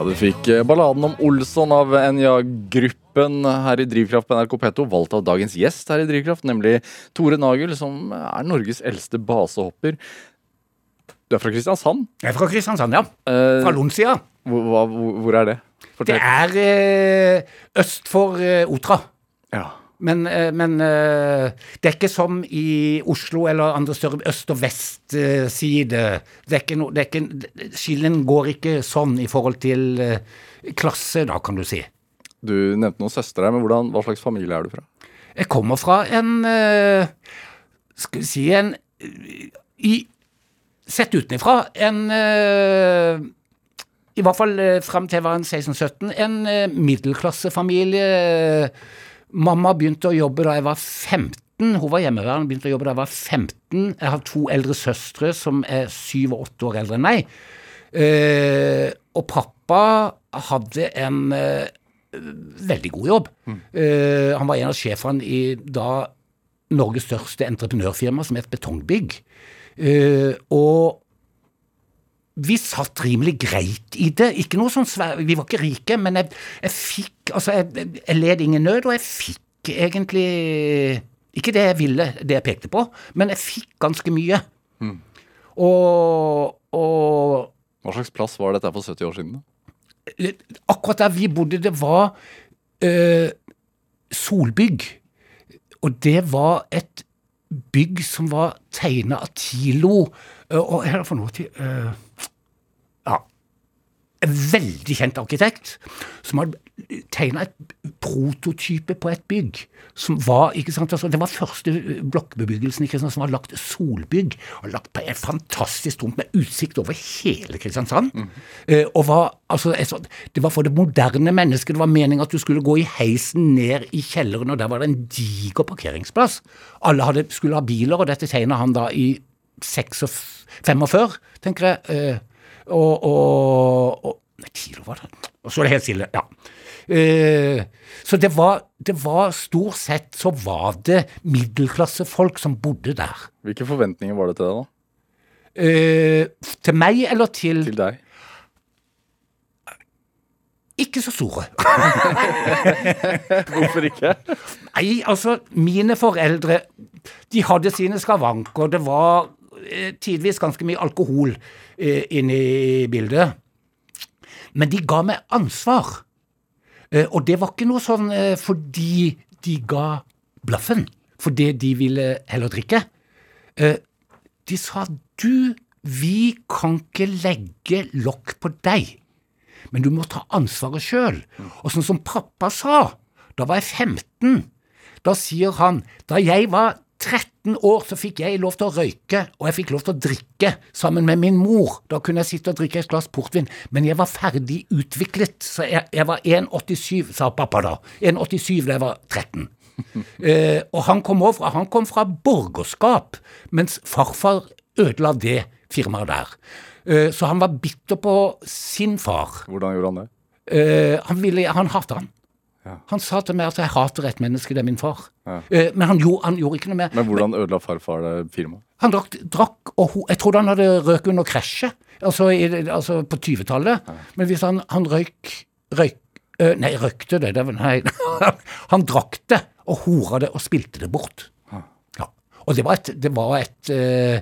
Ja, Du fikk eh, balladen om Olsson av NJA-gruppen her i Drivkraft på NRK P2, valgt av dagens gjest her i Drivkraft, nemlig Tore Nagel, som er Norges eldste basehopper. Du er fra Kristiansand. Jeg er fra Kristiansand, ja. Eh, Fra Lonsia. hvor, hvor, er det? Det er eh, øst for Otra. Ja. Men, eh, men eh, det er ikke som i Oslo eller andre større øst- og vestside. Det noe, det ikke, skillen går ikke sånn i forhold til eh, klasse, da, kan du si. Du nevnte noen søstre men hvordan, hva slags familie er du fra? Jeg kommer fra en Skal vi si en i, Sett utenfra en I hvert fall fram til jeg var 16-17, en middelklassefamilie. Mamma begynte å jobbe da jeg var 15 Hun var hjemmeværende, begynte å jobbe da jeg var 15. Jeg har to eldre søstre som er syv og åtte år eldre enn meg. Eh, og pappa hadde en eh, veldig god jobb. Eh, han var en av sjefene i da Norges største entreprenørfirma, som het Betongbygg. Eh, og vi satt rimelig greit i det. Ikke noe sånn svær, Vi var ikke rike, men jeg, jeg fikk Altså, jeg, jeg led ingen nød, og jeg fikk egentlig Ikke det jeg ville, det jeg pekte på, men jeg fikk ganske mye. Og, og Hva slags plass var dette for 70 år siden? da? akkurat der vi bodde, det var øh, Solbygg. Og det var et bygg som var tegna av Tilo. eh, og er det for noe til Ja. En veldig kjent arkitekt som hadde tegna et prototype på et bygg som var ikke sant, altså Det var første blokkbebyggelsen i Kristiansand som var lagt solbygg. og Lagt på et fantastisk tomt med utsikt over hele Kristiansand. Eh, og var, altså, sånt- Det var for det moderne mennesket. Det var meninga at du skulle gå i heisen ned i kjelleren, og der var det en diger parkeringsplass. Alle hadde, skulle ha biler, og dette tegna han da i 46, 45, tenker jeg. Eh, og, og, og Nei, kilo var det. Og så er det helt stille. Ja. Eh, så det var, det var Stort sett så var det middelklassefolk som bodde der. Hvilke forventninger var det til deg, da? Eh, til meg eller til, Til deg? Ikke så store. <laughs> Hvorfor ikke? Nei, altså, mine foreldre de hadde sine skavanker. Det var eh, tidvis ganske mye alkohol eh, inne i bildet. Men de ga meg ansvar. Eh, og det var ikke noe sånn eh, fordi de ga blaffen, fordi de ville heller drikke. De sa du, vi kan ikke legge lokk på deg, men du må ta ansvaret sjøl. Og sånn som pappa sa, da var jeg 15. Da sier han da jeg var 13 år, så fikk jeg lov til å røyke, og jeg fikk lov til å drikke sammen med min mor. Da kunne jeg sitte og drikke et glass portvin, men jeg var ferdig utviklet, så jeg, jeg var 1,87, sa pappa da. 1,87 da jeg var 13. <laughs> Eh, og han kom, over, han kom fra borgerskap, mens farfar ødela det firmaet der. Eh, så han var bitter på sin far. Hvordan gjorde han det? Eh, han, ville, han hatet han. Ja. Han sa til meg at jeg hater et menneske, det er min far. Eh, men han gjorde, han gjorde ikke noe mer. Men hvordan ødela farfar det firmaet? Han drakk, drakk og ho Jeg trodde han hadde røk under krasjet, altså, i, altså på 20-tallet. Men hvis han, han røyk, røyk øh, Nei, røykte det, det var- Nei. <laughs> han drakk det og hora det og spilte det bort. Og det var et, det var et øh,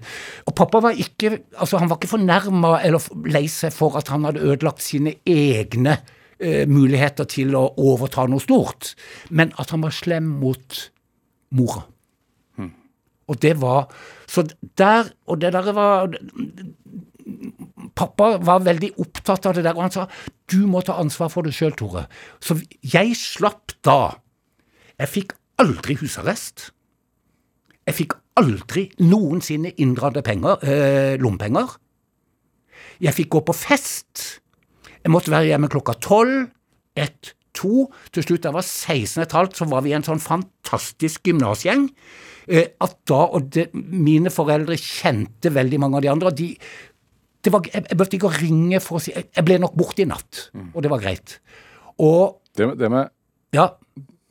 Og pappa var ikke altså han var ikke fornærma eller lei seg for at han hadde ødelagt sine egne øh, muligheter til å overta noe stort, men at han var slem mot mora. Og det var Så der Og det der var Pappa var veldig opptatt av det der, og han sa du må ta ansvar for det sjøl, Tore. Så jeg slapp da. Jeg fikk aldri husarrest. Jeg fikk aldri noensinne inndratte penger, eh, lommepenger. Jeg fikk gå på fest. Jeg måtte være hjemme klokka tolv, ett, to. Til slutt, da jeg var 16 15, så var vi en sånn fantastisk gymnasgjeng. Eh, at da, og det, Mine foreldre kjente veldig mange av de andre. og de, det var, jeg, jeg behøvde ikke å ringe for å si Jeg, jeg ble nok borte i natt, og det var greit. Og Det, med- det, med, ja,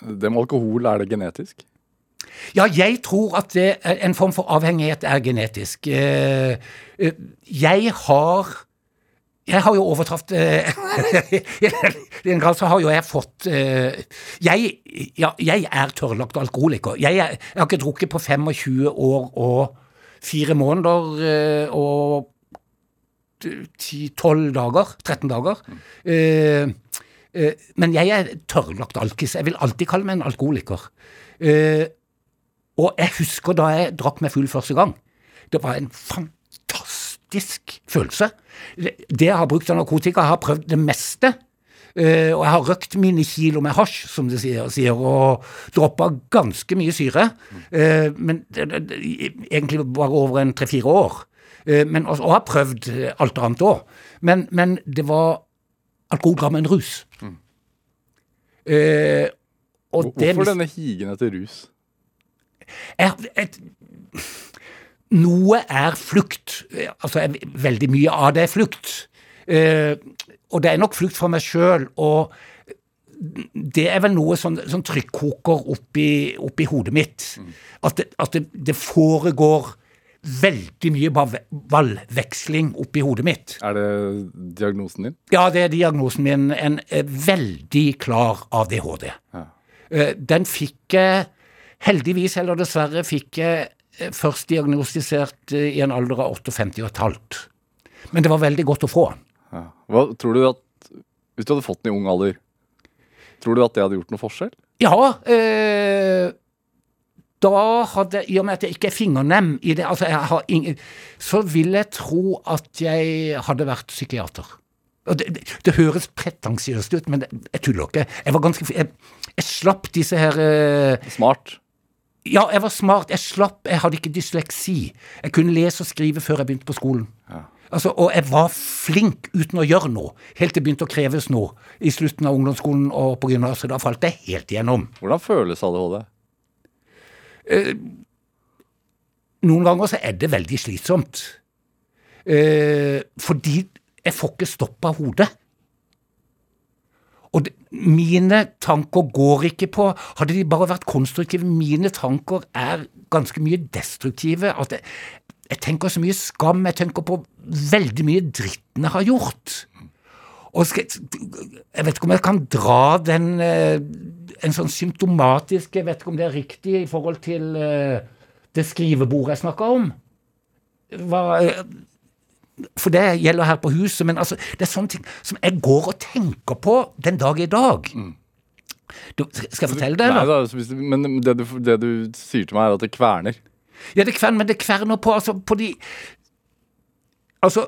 det med alkohol, er det genetisk? Ja, jeg tror at det en form for avhengighet er genetisk. Eh, eh, Jeg har jeg har jo overtatt eh, I <laughs> en grad så har jo jeg fått eh, jeg, ja, jeg er tørrlagt alkoholiker. Jeg, er, jeg har ikke drukket på 25 år og fire måneder eh, og 10-12 dager. 13 dager. Eh, eh, men jeg er tørrlagt alkis. Jeg vil alltid kalle meg en alkoholiker. Og jeg husker da jeg drakk meg full første gang. Det var en fantastisk følelse. Det jeg har brukt av narkotika, jeg har prøvd det meste. Uh, og jeg har røkt mine kilo med hasj, som det sier, sier og droppa ganske mye syre. Uh, men det, det, det, egentlig bare over en tre-fire år. Uh, men, og, og har prøvd alt annet òg. Men, men det var Alkohol ga meg en rus. Det Hvorfor denne higen etter rus? jeg, et, Noe er flukt. Altså, veldig mye av det er flukt. Eh, og det er nok flukt fra meg sjøl. Og det er vel noe sånn, sånn trykkoker oppi, oppi hodet mitt. At, det, at det, det foregår veldig mye ball- ballveksling oppi hodet mitt. Er det diagnosen din? Ja, det er diagnosen min. En eh, veldig klar ADHD. Eh, Den fikk jeg heldigvis, eller dessverre, fikk jeg først diagnostisert eh, i en alder av 58 og et halvt. Men det var veldig godt å få. Ja. Hva tror du at Hvis du hadde fått den i ung alder, tror du at det hadde gjort noe forskjell? Ja, eh, da hadde I og med at jeg ikke er fingernem i det, altså jeg har ingen, så vil jeg tro at jeg hadde vært psykiater. Og det, det, det høres pretensiøst ut, men det, jeg tuller ikke. Jeg var ganske Jeg, jeg slapp disse her eh, Smart. Ja, jeg var smart. Jeg slapp. Jeg hadde ikke dysleksi. Jeg kunne lese og skrive før jeg begynte på skolen. Altså, og jeg var flink uten å gjøre noe, helt til det begynte å kreves noe i slutten av ungdomsskolen og på gymnaset. Da falt jeg helt igjennom. Hvordan føles ADHD? Noen ganger så er det veldig slitsomt. Eh, fordi jeg får ikke stoppa hodet. Og mine tanker går ikke på Hadde de bare vært konstruktive Mine tanker er ganske mye destruktive. At jeg, jeg tenker så mye skam. Jeg tenker på veldig mye dritten jeg har gjort. Og skal, jeg vet ikke om jeg kan dra den eh, En sånn symptomatisk Jeg vet ikke om det er riktig i forhold til eh, det skrivebordet jeg snakka om. Hva, eh, for det gjelder her på huset, men altså, det er sånne ting som jeg går og tenker på den dag i dag. Du, skal jeg fortelle det, Nei, da, men det du, det du sier til meg, er at det kverner. Ja, det kverner, men det kverner på, altså, på de Altså,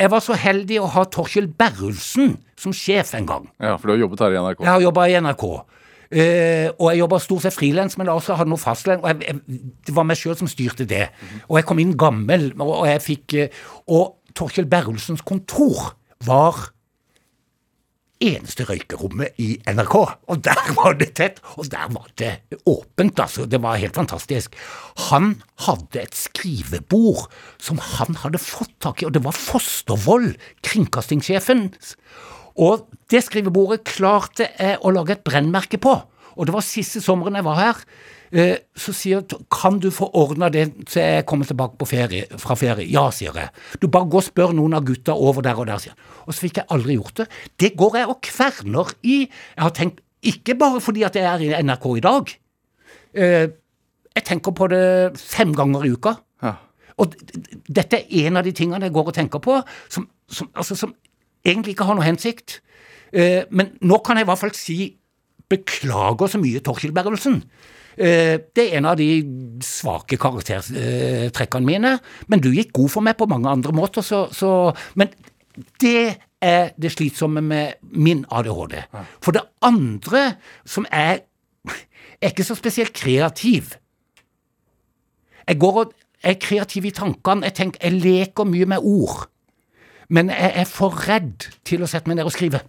jeg var så heldig å ha Torkjell Berrulsen som sjef en gang. Ja, For du har jobbet her i NRK. Jeg har jobba i NRK. Eh, og jeg jobba stort sett frilans, men også hadde noe fastlønn. Og jeg, jeg, det var meg sjøl som styrte det. Og jeg kom inn gammel, og, jeg fikk eh, Og Torkjell Berrulsens kontor var eneste røykerommet i NRK. Og der var det tett, og der var det åpent, altså. Det var helt fantastisk. Han hadde et skrivebord som han hadde fått tak i, og det var Fostervoll, kringkastingssjefen. Og det skrivebordet klarte jeg å lage et brennmerke på. Og det var siste sommeren jeg var her. Eh, Så sier jeg, kan du få ordna det til jeg kommer tilbake på ferie, fra ferie? Ja, sier jeg. Du bare gå og spør noen av gutta over der og der, sier han. Og så fikk jeg aldri gjort det. Det går jeg og kverner i. Jeg har tenkt, ikke bare fordi at jeg er i NRK i dag. Eh, Jeg tenker på det fem ganger i uka. Ja. Og dette er en av de tingene jeg går og tenker på, som, som, altså, som egentlig ikke har noe hensikt. Eh, men nå kan jeg i hvert fall si beklager så mye, Torkild Berrelsen. Eh, det er en av de svake karaktertrekkene mine, men du gikk god for meg på mange andre måter, så, så Men det er det slitsomme med min ADHD. For det andre, som er Jeg er ikke så spesielt kreativ. Jeg går og jeg er kreativ i tankene. Jeg, tenker, jeg leker mye med ord. Men jeg er for redd til å sette meg ned og skrive.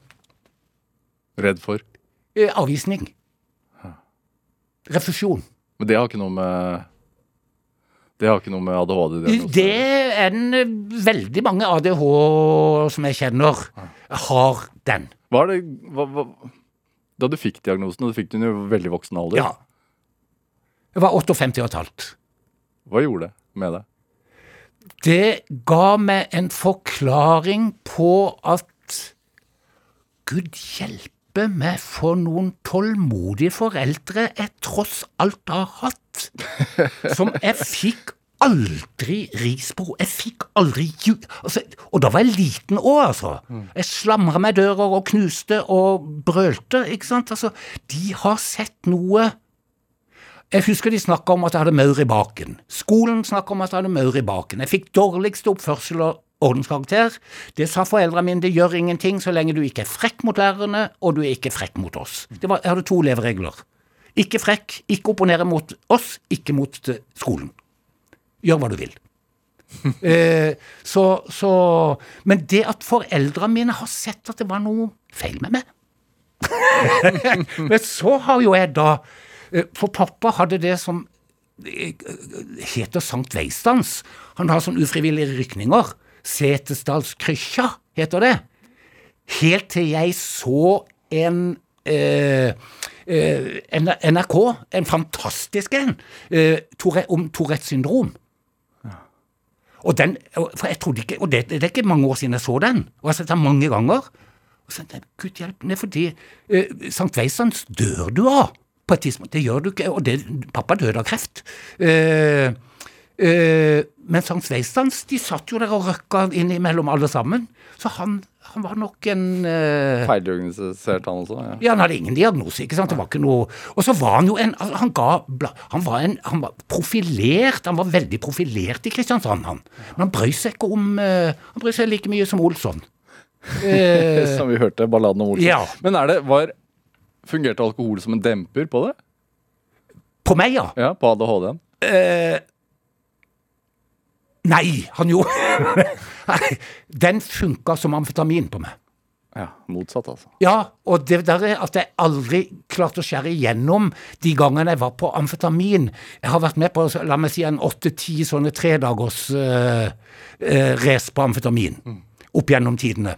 Redd for. Eh, Avvisning. Refusjon. Men det har ikke noe med Det har ikke noe med ADHD Det er en eh, veldig mange ADH som jeg kjenner, har den. Hva er det hva, hva, Da du fikk diagnosen, og du fikk den i veldig voksen alder, Ja. Jeg var 58 og et halvt. hva gjorde det med deg? Det ga meg en forklaring på at Gud hjelpe meg for noen tålmodige foreldre jeg tross alt har hatt. <laughs> Som jeg fikk aldri ris på. Jeg fikk aldri ju... Altså, og da var jeg liten òg, altså. Jeg slamra meg dører og knuste og brølte, ikke sant. Altså, de har sett noe jeg husker de snakka om at jeg hadde maur i baken. Skolen snakka om at jeg hadde maur i baken. Jeg fikk dårligste oppførsel og ordenskarakter. Det sa foreldrene mine, det gjør ingenting så lenge du ikke er frekk mot lærerne, og du er ikke frekk mot oss. Det var, jeg hadde to leveregler. Ikke frekk, ikke opponere mot oss, ikke mot eh, skolen. Gjør hva du vil. <laughs> eh, så, så Men det at foreldrene mine har sett at det var noe feil med meg <laughs> <laughs> Men så har jo jeg da For pappa hadde det som eh, heter Sankt Veistans. Han har sånn ufrivillige rykninger. Setesdalskrysja heter det. Helt til jeg så en eh, eh, NRK, en fantastisk en, eh, om Tourettes syndrom. Og, den, for jeg trodde ikke, og det, det er ikke mange år siden jeg så den, og jeg har sett den mange ganger. Og så tenkte jeg, Gud hjelpe, er fordi eh, Sankt Veistans dør du av på et tidspunkt. Det gjør du ikke, og det, pappa døde av kreft. Eh, eh, men Sankt Veisans de satt jo der og røkka innimellom alle sammen. Så han, han var nok en eh, Feildiagnostisert han også? Ja. ja, han hadde ingen diagnose, ikke sant. Det var ikke noe Og så var han jo en altså, Han ga Han var en Han var profilert, han var veldig profilert i Kristiansand, han. Men han brød seg ikke om eh, Han brød seg like mye som Olsson. <laughs> Eh, Som vi hørte balladen om Olsen. Ja. Men er det, var, fungerte alkohol som en demper på det? på meg, ja. Ja, På ADHD-en? Eh, nei, han gjorde <laughs> Den funka som amfetamin på meg. Ja, motsatt, altså. Ja, og det der er at jeg aldri klarte å skjære igjennom de gangene jeg var på amfetamin. Jeg har vært med på la meg si, en åtte-ti sånne tredagers uh, uh, race på amfetamin opp gjennom tidene.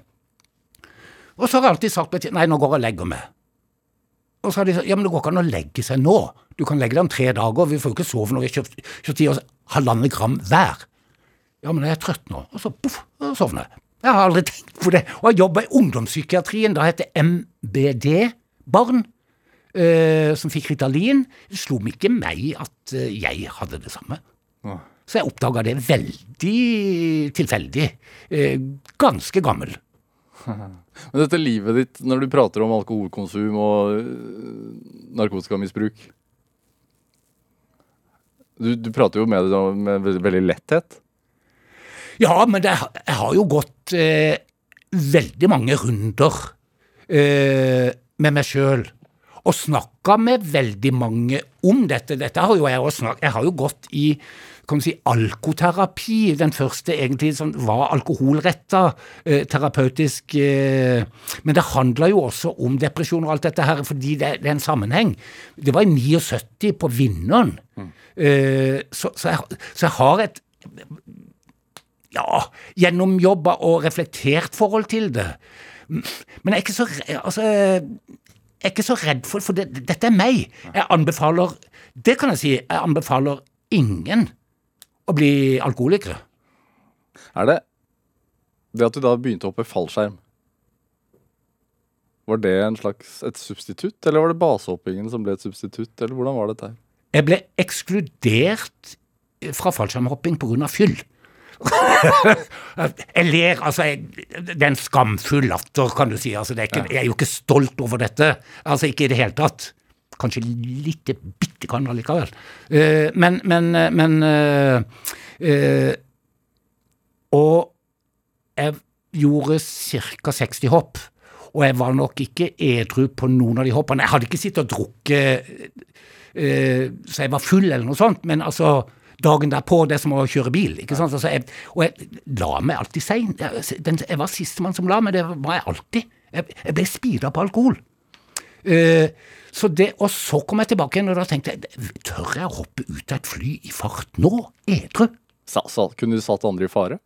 Og så har jeg alltid sagt nei, nå går jeg og legger meg. Og så har de sagt ja, men det går ikke an å legge seg nå. Du kan legge deg om tre dager, vi får jo ikke sove når vi har kjøpt, kjøpt i oss halvannet gram hver. Ja, men jeg er trøtt nå. Og så poff, sovner jeg. Jeg har aldri tenkt på det. Og jeg jobba i ungdomspsykiatrien. Da het det MBD-barn. eh, som fikk Ritalin. Det slo meg ikke meg at eh, jeg hadde det samme. Ja. Så jeg oppdaga det veldig tilfeldig. Eh, ganske gammel. <laughs> Men dette livet ditt, når du prater om alkoholkonsum og øh, narkotikamisbruk du, du prater jo med det med veldig letthet. Ja, men det, jeg har jo gått eh, veldig mange runder eh, med meg sjøl. Og snakka med veldig mange om dette. Dette har jo jeg òg snakka Jeg har jo gått i kan du si, alkoterapi. Den første egentlig som var alkoholretta, eh, terapeutisk. Eh, men det handla jo også om depresjon og alt dette her, fordi det, det er en sammenheng. Det var i 79 på Vinneren. Eh, så, så, jeg, så jeg har et ja, gjennomjobba og reflektert forhold til det. Men jeg er ikke så, altså, jeg er ikke så redd for for det, dette er meg. Jeg anbefaler Det kan jeg si. Jeg anbefaler ingen å bli alkoholikere. Er det det at du da begynte å hoppe fallskjerm Var det en slags et substitutt, eller var det basehoppingen som ble et substitutt, eller hvordan var dette her? Jeg ble ekskludert fra fallskjermhopping pga. fyll. <laughs> jeg ler, altså jeg, Det er en skamfull latter, kan du si. altså det er ikke, Jeg er jo ikke stolt over dette. altså Ikke i det hele tatt. Kanskje litt bitte grann allikevel. Eh, men men, eh, men eh, eh, Og jeg gjorde ca. 60 hopp. Og jeg var nok ikke edru på noen av de hoppene. Jeg hadde ikke sittet og drukket eh, så jeg var full eller noe sånt, men altså dagen derpå, det er som å kjøre bil. ikke sant? Altså, jeg, og jeg la meg alltid sein. Jeg, jeg var sistemann som la meg, det var jeg alltid. Jeg, jeg ble speeda på alkohol. Eh, så det, og så kom jeg tilbake igjen, og da tenkte jeg tør jeg å hoppe ut av et fly i fart nå, edru? Kunne du satt andre i fare?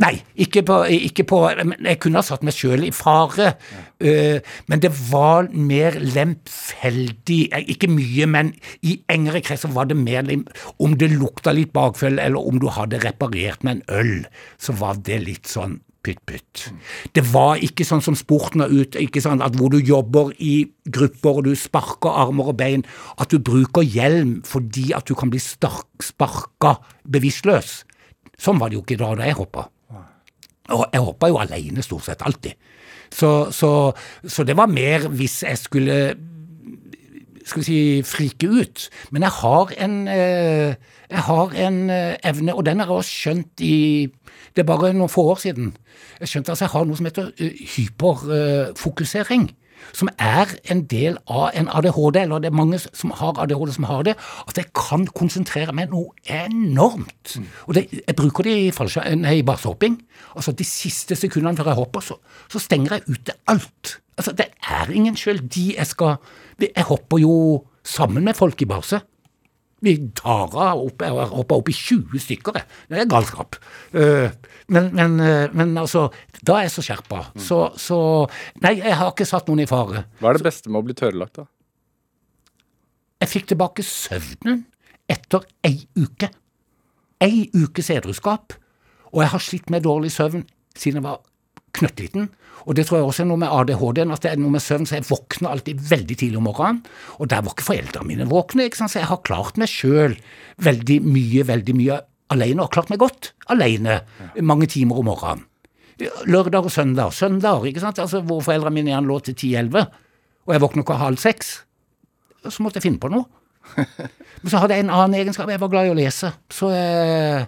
Nei, ikke på, ikke på men Jeg kunne ha satt meg sjøl i fare, eh, men det var mer lemfeldig. Eh, Ikke mye, men i engere kretser var det mer Om det lukta litt bakfølge, eller om du hadde reparert med en øl, så var det litt sånn pytt-pytt. Det var ikke sånn som sporten er ute, ikke sånn at hvor du jobber i grupper og du sparker armer og bein, at du bruker hjelm fordi at du kan bli stark, sparka bevisstløs. Sånn var det jo ikke da da jeg hoppa. Og jeg hoppa jo alene stort sett alltid. Så, så, så det var mer hvis jeg skulle skal vi si, frike ut. Men jeg har en, eh, jeg har en eh, evne, og den har jeg også skjønt i Det er bare noen få år siden. Jeg skjønte altså jeg har noe som heter eh, hyperfokusering. Som er en del av en ADHD, eller det er mange som har ADHD som har det. At jeg kan konsentrere meg noe enormt. Og det, jeg bruker det i, nei, i basehopping. Altså De siste sekundene før jeg hopper, så, så stenger jeg ute alt. Altså Det er ingen skyld de jeg skal Jeg hopper jo sammen med folk i base. Vi tar av opp, hoppa opp i 20 stykker. Det er galskap. Eh, men, men, eh, men altså, da er jeg så skjerpa. Så, så Nei, jeg har ikke satt noen i fare. Hva er det beste med å bli tørrlagt, da? Jeg fikk tilbake søvnen etter ei uke. Ei ukes edruskap. Og jeg har slitt med dårlig søvn siden jeg var knøttliten. Og det tror jeg også er noe med ADHD-en, at det er noe med søvn, så jeg våkner alltid veldig tidlig om morgenen. Og der var ikke foreldrene mine våkne, ikke sant? så jeg har klart meg sjøl veldig mye, veldig mye alene, og klart meg godt alene mange timer om morgenen. Lørdag og søndag. Søndager, ikke sant, altså hvor foreldrene mine igjen lå til 10-11, og jeg våkner ikke halv seks. Så måtte jeg finne på noe. <laughs> Men så hadde jeg en annen egenskap, jeg var glad i å lese. Så jeg,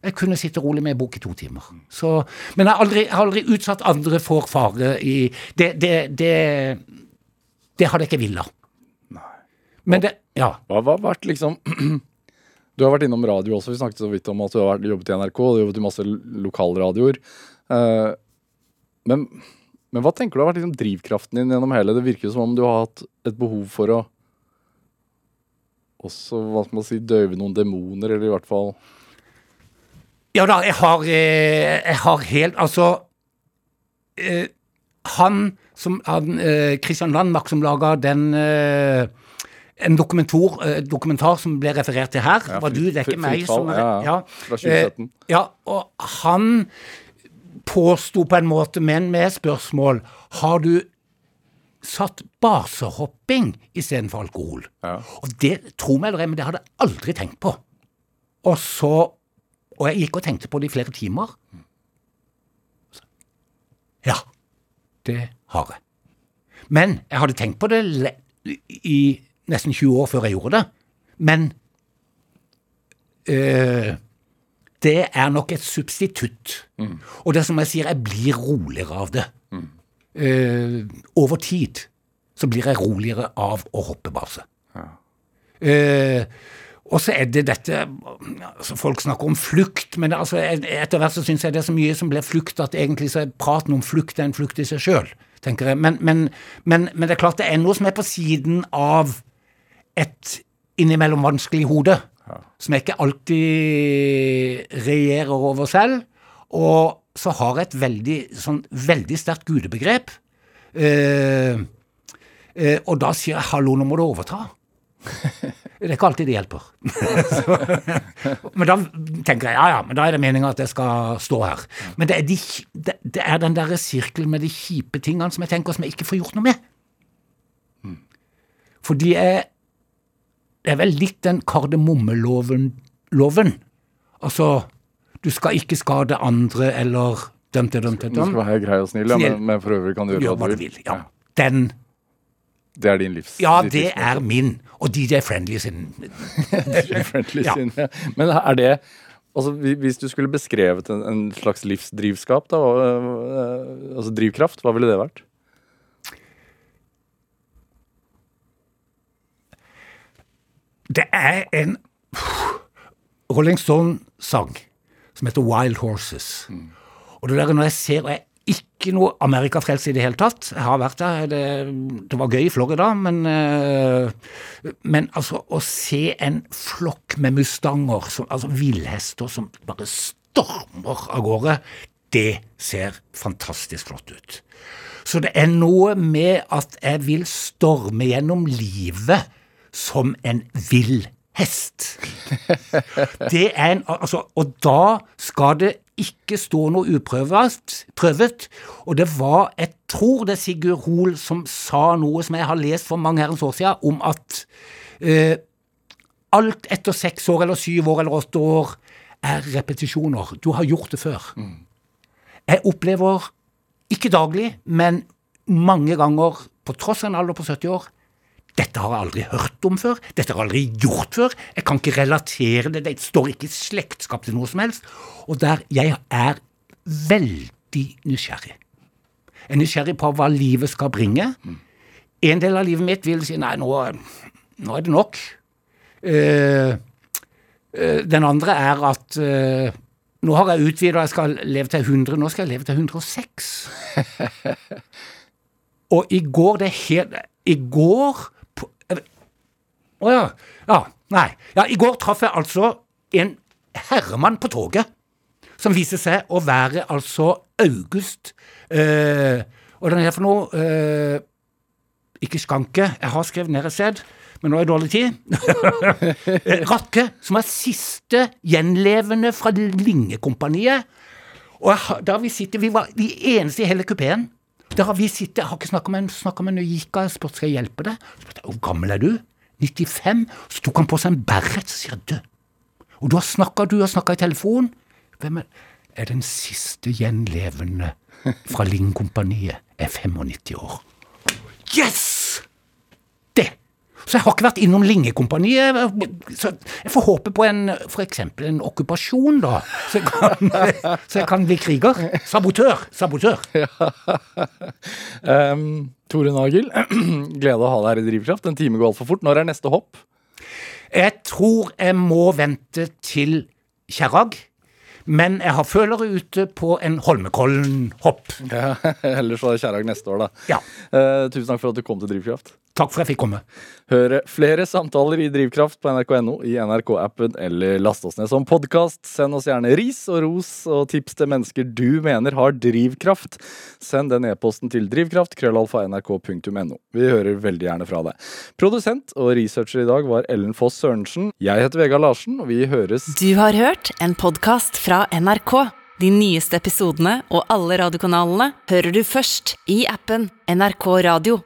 jeg kunne sitte rolig med en bok i to timer. Så, men jeg har, aldri, aldri utsatt andre for fare i Det, det, det, det hadde jeg ikke villet. Men det Ja. Hva har vært liksom <clears throat> Du har vært innom radio også. Vi snakket så vidt om at du har jobbet i NRK du har jobbet i masse lokalradioer. Eh, men, men hva tenker du har vært liksom drivkraften din gjennom hele? Det virker jo som om du har hatt et behov for å også, hva skal man si, døyve noen demoner, eller i hvert fall Ja da, jeg har, eh, jeg har helt Altså eh, Han som han, eh, Christian Landmark som laga den en dokumentar, dokumentar som ble referert til her. Ja, var du, det er ikke meg som ja, ja. Fra 2017. Eh, ja, og han påsto på en måte, men med spørsmål Har du satt basehopping istedenfor alkohol? Ja. Og det, tro meg eller ei, men det hadde jeg aldri tenkt på. Og så Og jeg gikk og tenkte på det i flere timer. Ja, det har jeg. Men jeg hadde tenkt på det i nesten 20 år før jeg gjorde det. Men øh, det er nok et substitutt. Og det som jeg sier, jeg blir roligere av det. Eh, over tid så blir jeg roligere av å hoppe base. Eh, og så er det dette altså Folk snakker om flukt, men altså, etter hvert så syns jeg det er så mye som blir flukt, at egentlig så er praten om flukt er en flukt i seg sjøl, tenker jeg. Men, men, men, men det er klart det er noe som er på siden av et innimellom vanskelig hode, som jeg ikke alltid regjerer over selv. Og så har jeg et veldig, sånn, veldig sterkt gudebegrep. Eh, eh, og da sier jeg 'hallo, nå må du overta'. <laughs> Det er ikke alltid det hjelper. Så, <laughs> men da tenker jeg ja, ja, men da er det meninga at jeg skal stå her. Men det er, de, det, det er den derre sirkelen med de kjipe tingene som jeg tenker som jeg ikke får gjort noe med. Fordi jeg Det er vel litt den kardemommeloven loven. Altså, du skal ikke skade andre eller dømte, dømte, dømte. Du skal være grei og snill, ja, men, men for øvrig kan du gjøre Gjør hva du vil. Ja. Den Det er din livs Ja, det livs er min. Og DJ Friendly sin. <laughs> DJ friendly Ja. sin. Ja. Men er det Altså, Hvis du skulle beskrevet en, en slags livsdrivskap, da, øh, altså drivkraft, hva ville det vært? Det er en Rolling Stone-sang som heter Wild Horses. Og det der når jeg ser og Jeg ikke noe Amerikafrelst i det hele tatt. Jeg har vært der. Det, det var gøy i Florida, men eh, Men altså, å se en flokk med mustanger, som, altså villhester, som bare stormer av gårde, det ser fantastisk flott ut. Så det er noe med at jeg vil storme gjennom livet som en vill hest. <laughs> Det er en, altså, og da skal det ikke stå noe uprøvet. Og det var, jeg tror det er Sigurd Hoel som sa noe som jeg har lest for mange herrens år siden, om at eh, alt etter seks år eller syv år eller åtte år er repetisjoner. Du har gjort det før. Jeg opplever, ikke daglig, men mange ganger, på tross av en alder på 70 år, dette har jeg aldri hørt om før, dette har jeg aldri gjort før, jeg kan ikke relatere det, det står ikke i slektskap til noe som helst, og der jeg er veldig nysgjerrig. Jeg er nysgjerrig på hva livet skal bringe. En del av livet mitt vil si nei, nå, nå er det nok. Eh, eh, den andre er at eh, nå har jeg utvida, jeg skal leve til 100, nå skal jeg leve til 106. <laughs> Og i går, det er helt I går Å ja. Ja, nei. Ja, I går traff jeg altså en herremann på toget som viser seg å være altså August eh, Og den er for noe eh, Ikke Skanke, jeg har skrevet ned et sted, men nå er det dårlig tid. <laughs> Rakke, som er siste gjenlevende fra Lingekompaniet. Og jeg, da vi sitter, vi var de eneste i hele kupeen. Der har vi sittet, jeg har ikke snakket med en, snakket med en og jeg spurte skal jeg hjelpe deg. Så spurte jeg, hvor gammel er du? 95? Så tok han på seg en beret, så sier du, og du har snakket, du har snakket i telefon. Hvem er, er den siste gjenlevende fra Ling-kompaniet, er 95 år. Yes! Så jeg har ikke vært innom Lingekompaniet, så jeg får håpe på en, eksempel en okkupasjon da, så jeg kan, så jeg kan bli kriger. Sabotør, sabotør. Um, Tore Nagel, <clears throat> glede å ha deg her i Drivkraft. En time går altfor fort. Når er neste hopp? Jeg tror jeg må vente til Kjerrag, men jeg har følere ute på en Holmenkollen-hopp. Ja, <laughs> Ellers så er det Kjerrag neste år, da. Ja. Uh, tusen takk for at du kom til Drivkraft. Takk for at jeg fikk komme. Hør flere samtaler i Drivkraft på nrk.no, i NRK-appen eller last oss ned som podkast. Send oss gjerne ris og ros og tips til mennesker du mener har drivkraft. Send den e-posten til drivkraft, krøllalfa nrk.no. Vi hører veldig gjerne fra deg. Produsent og researcher i dag var Ellen Foss Sørensen. Jeg heter Vegard Larsen, og vi høres Du har hørt en podkast fra NRK. De nyeste episodene og alle radiokanalene hører du først i appen NRK Radio.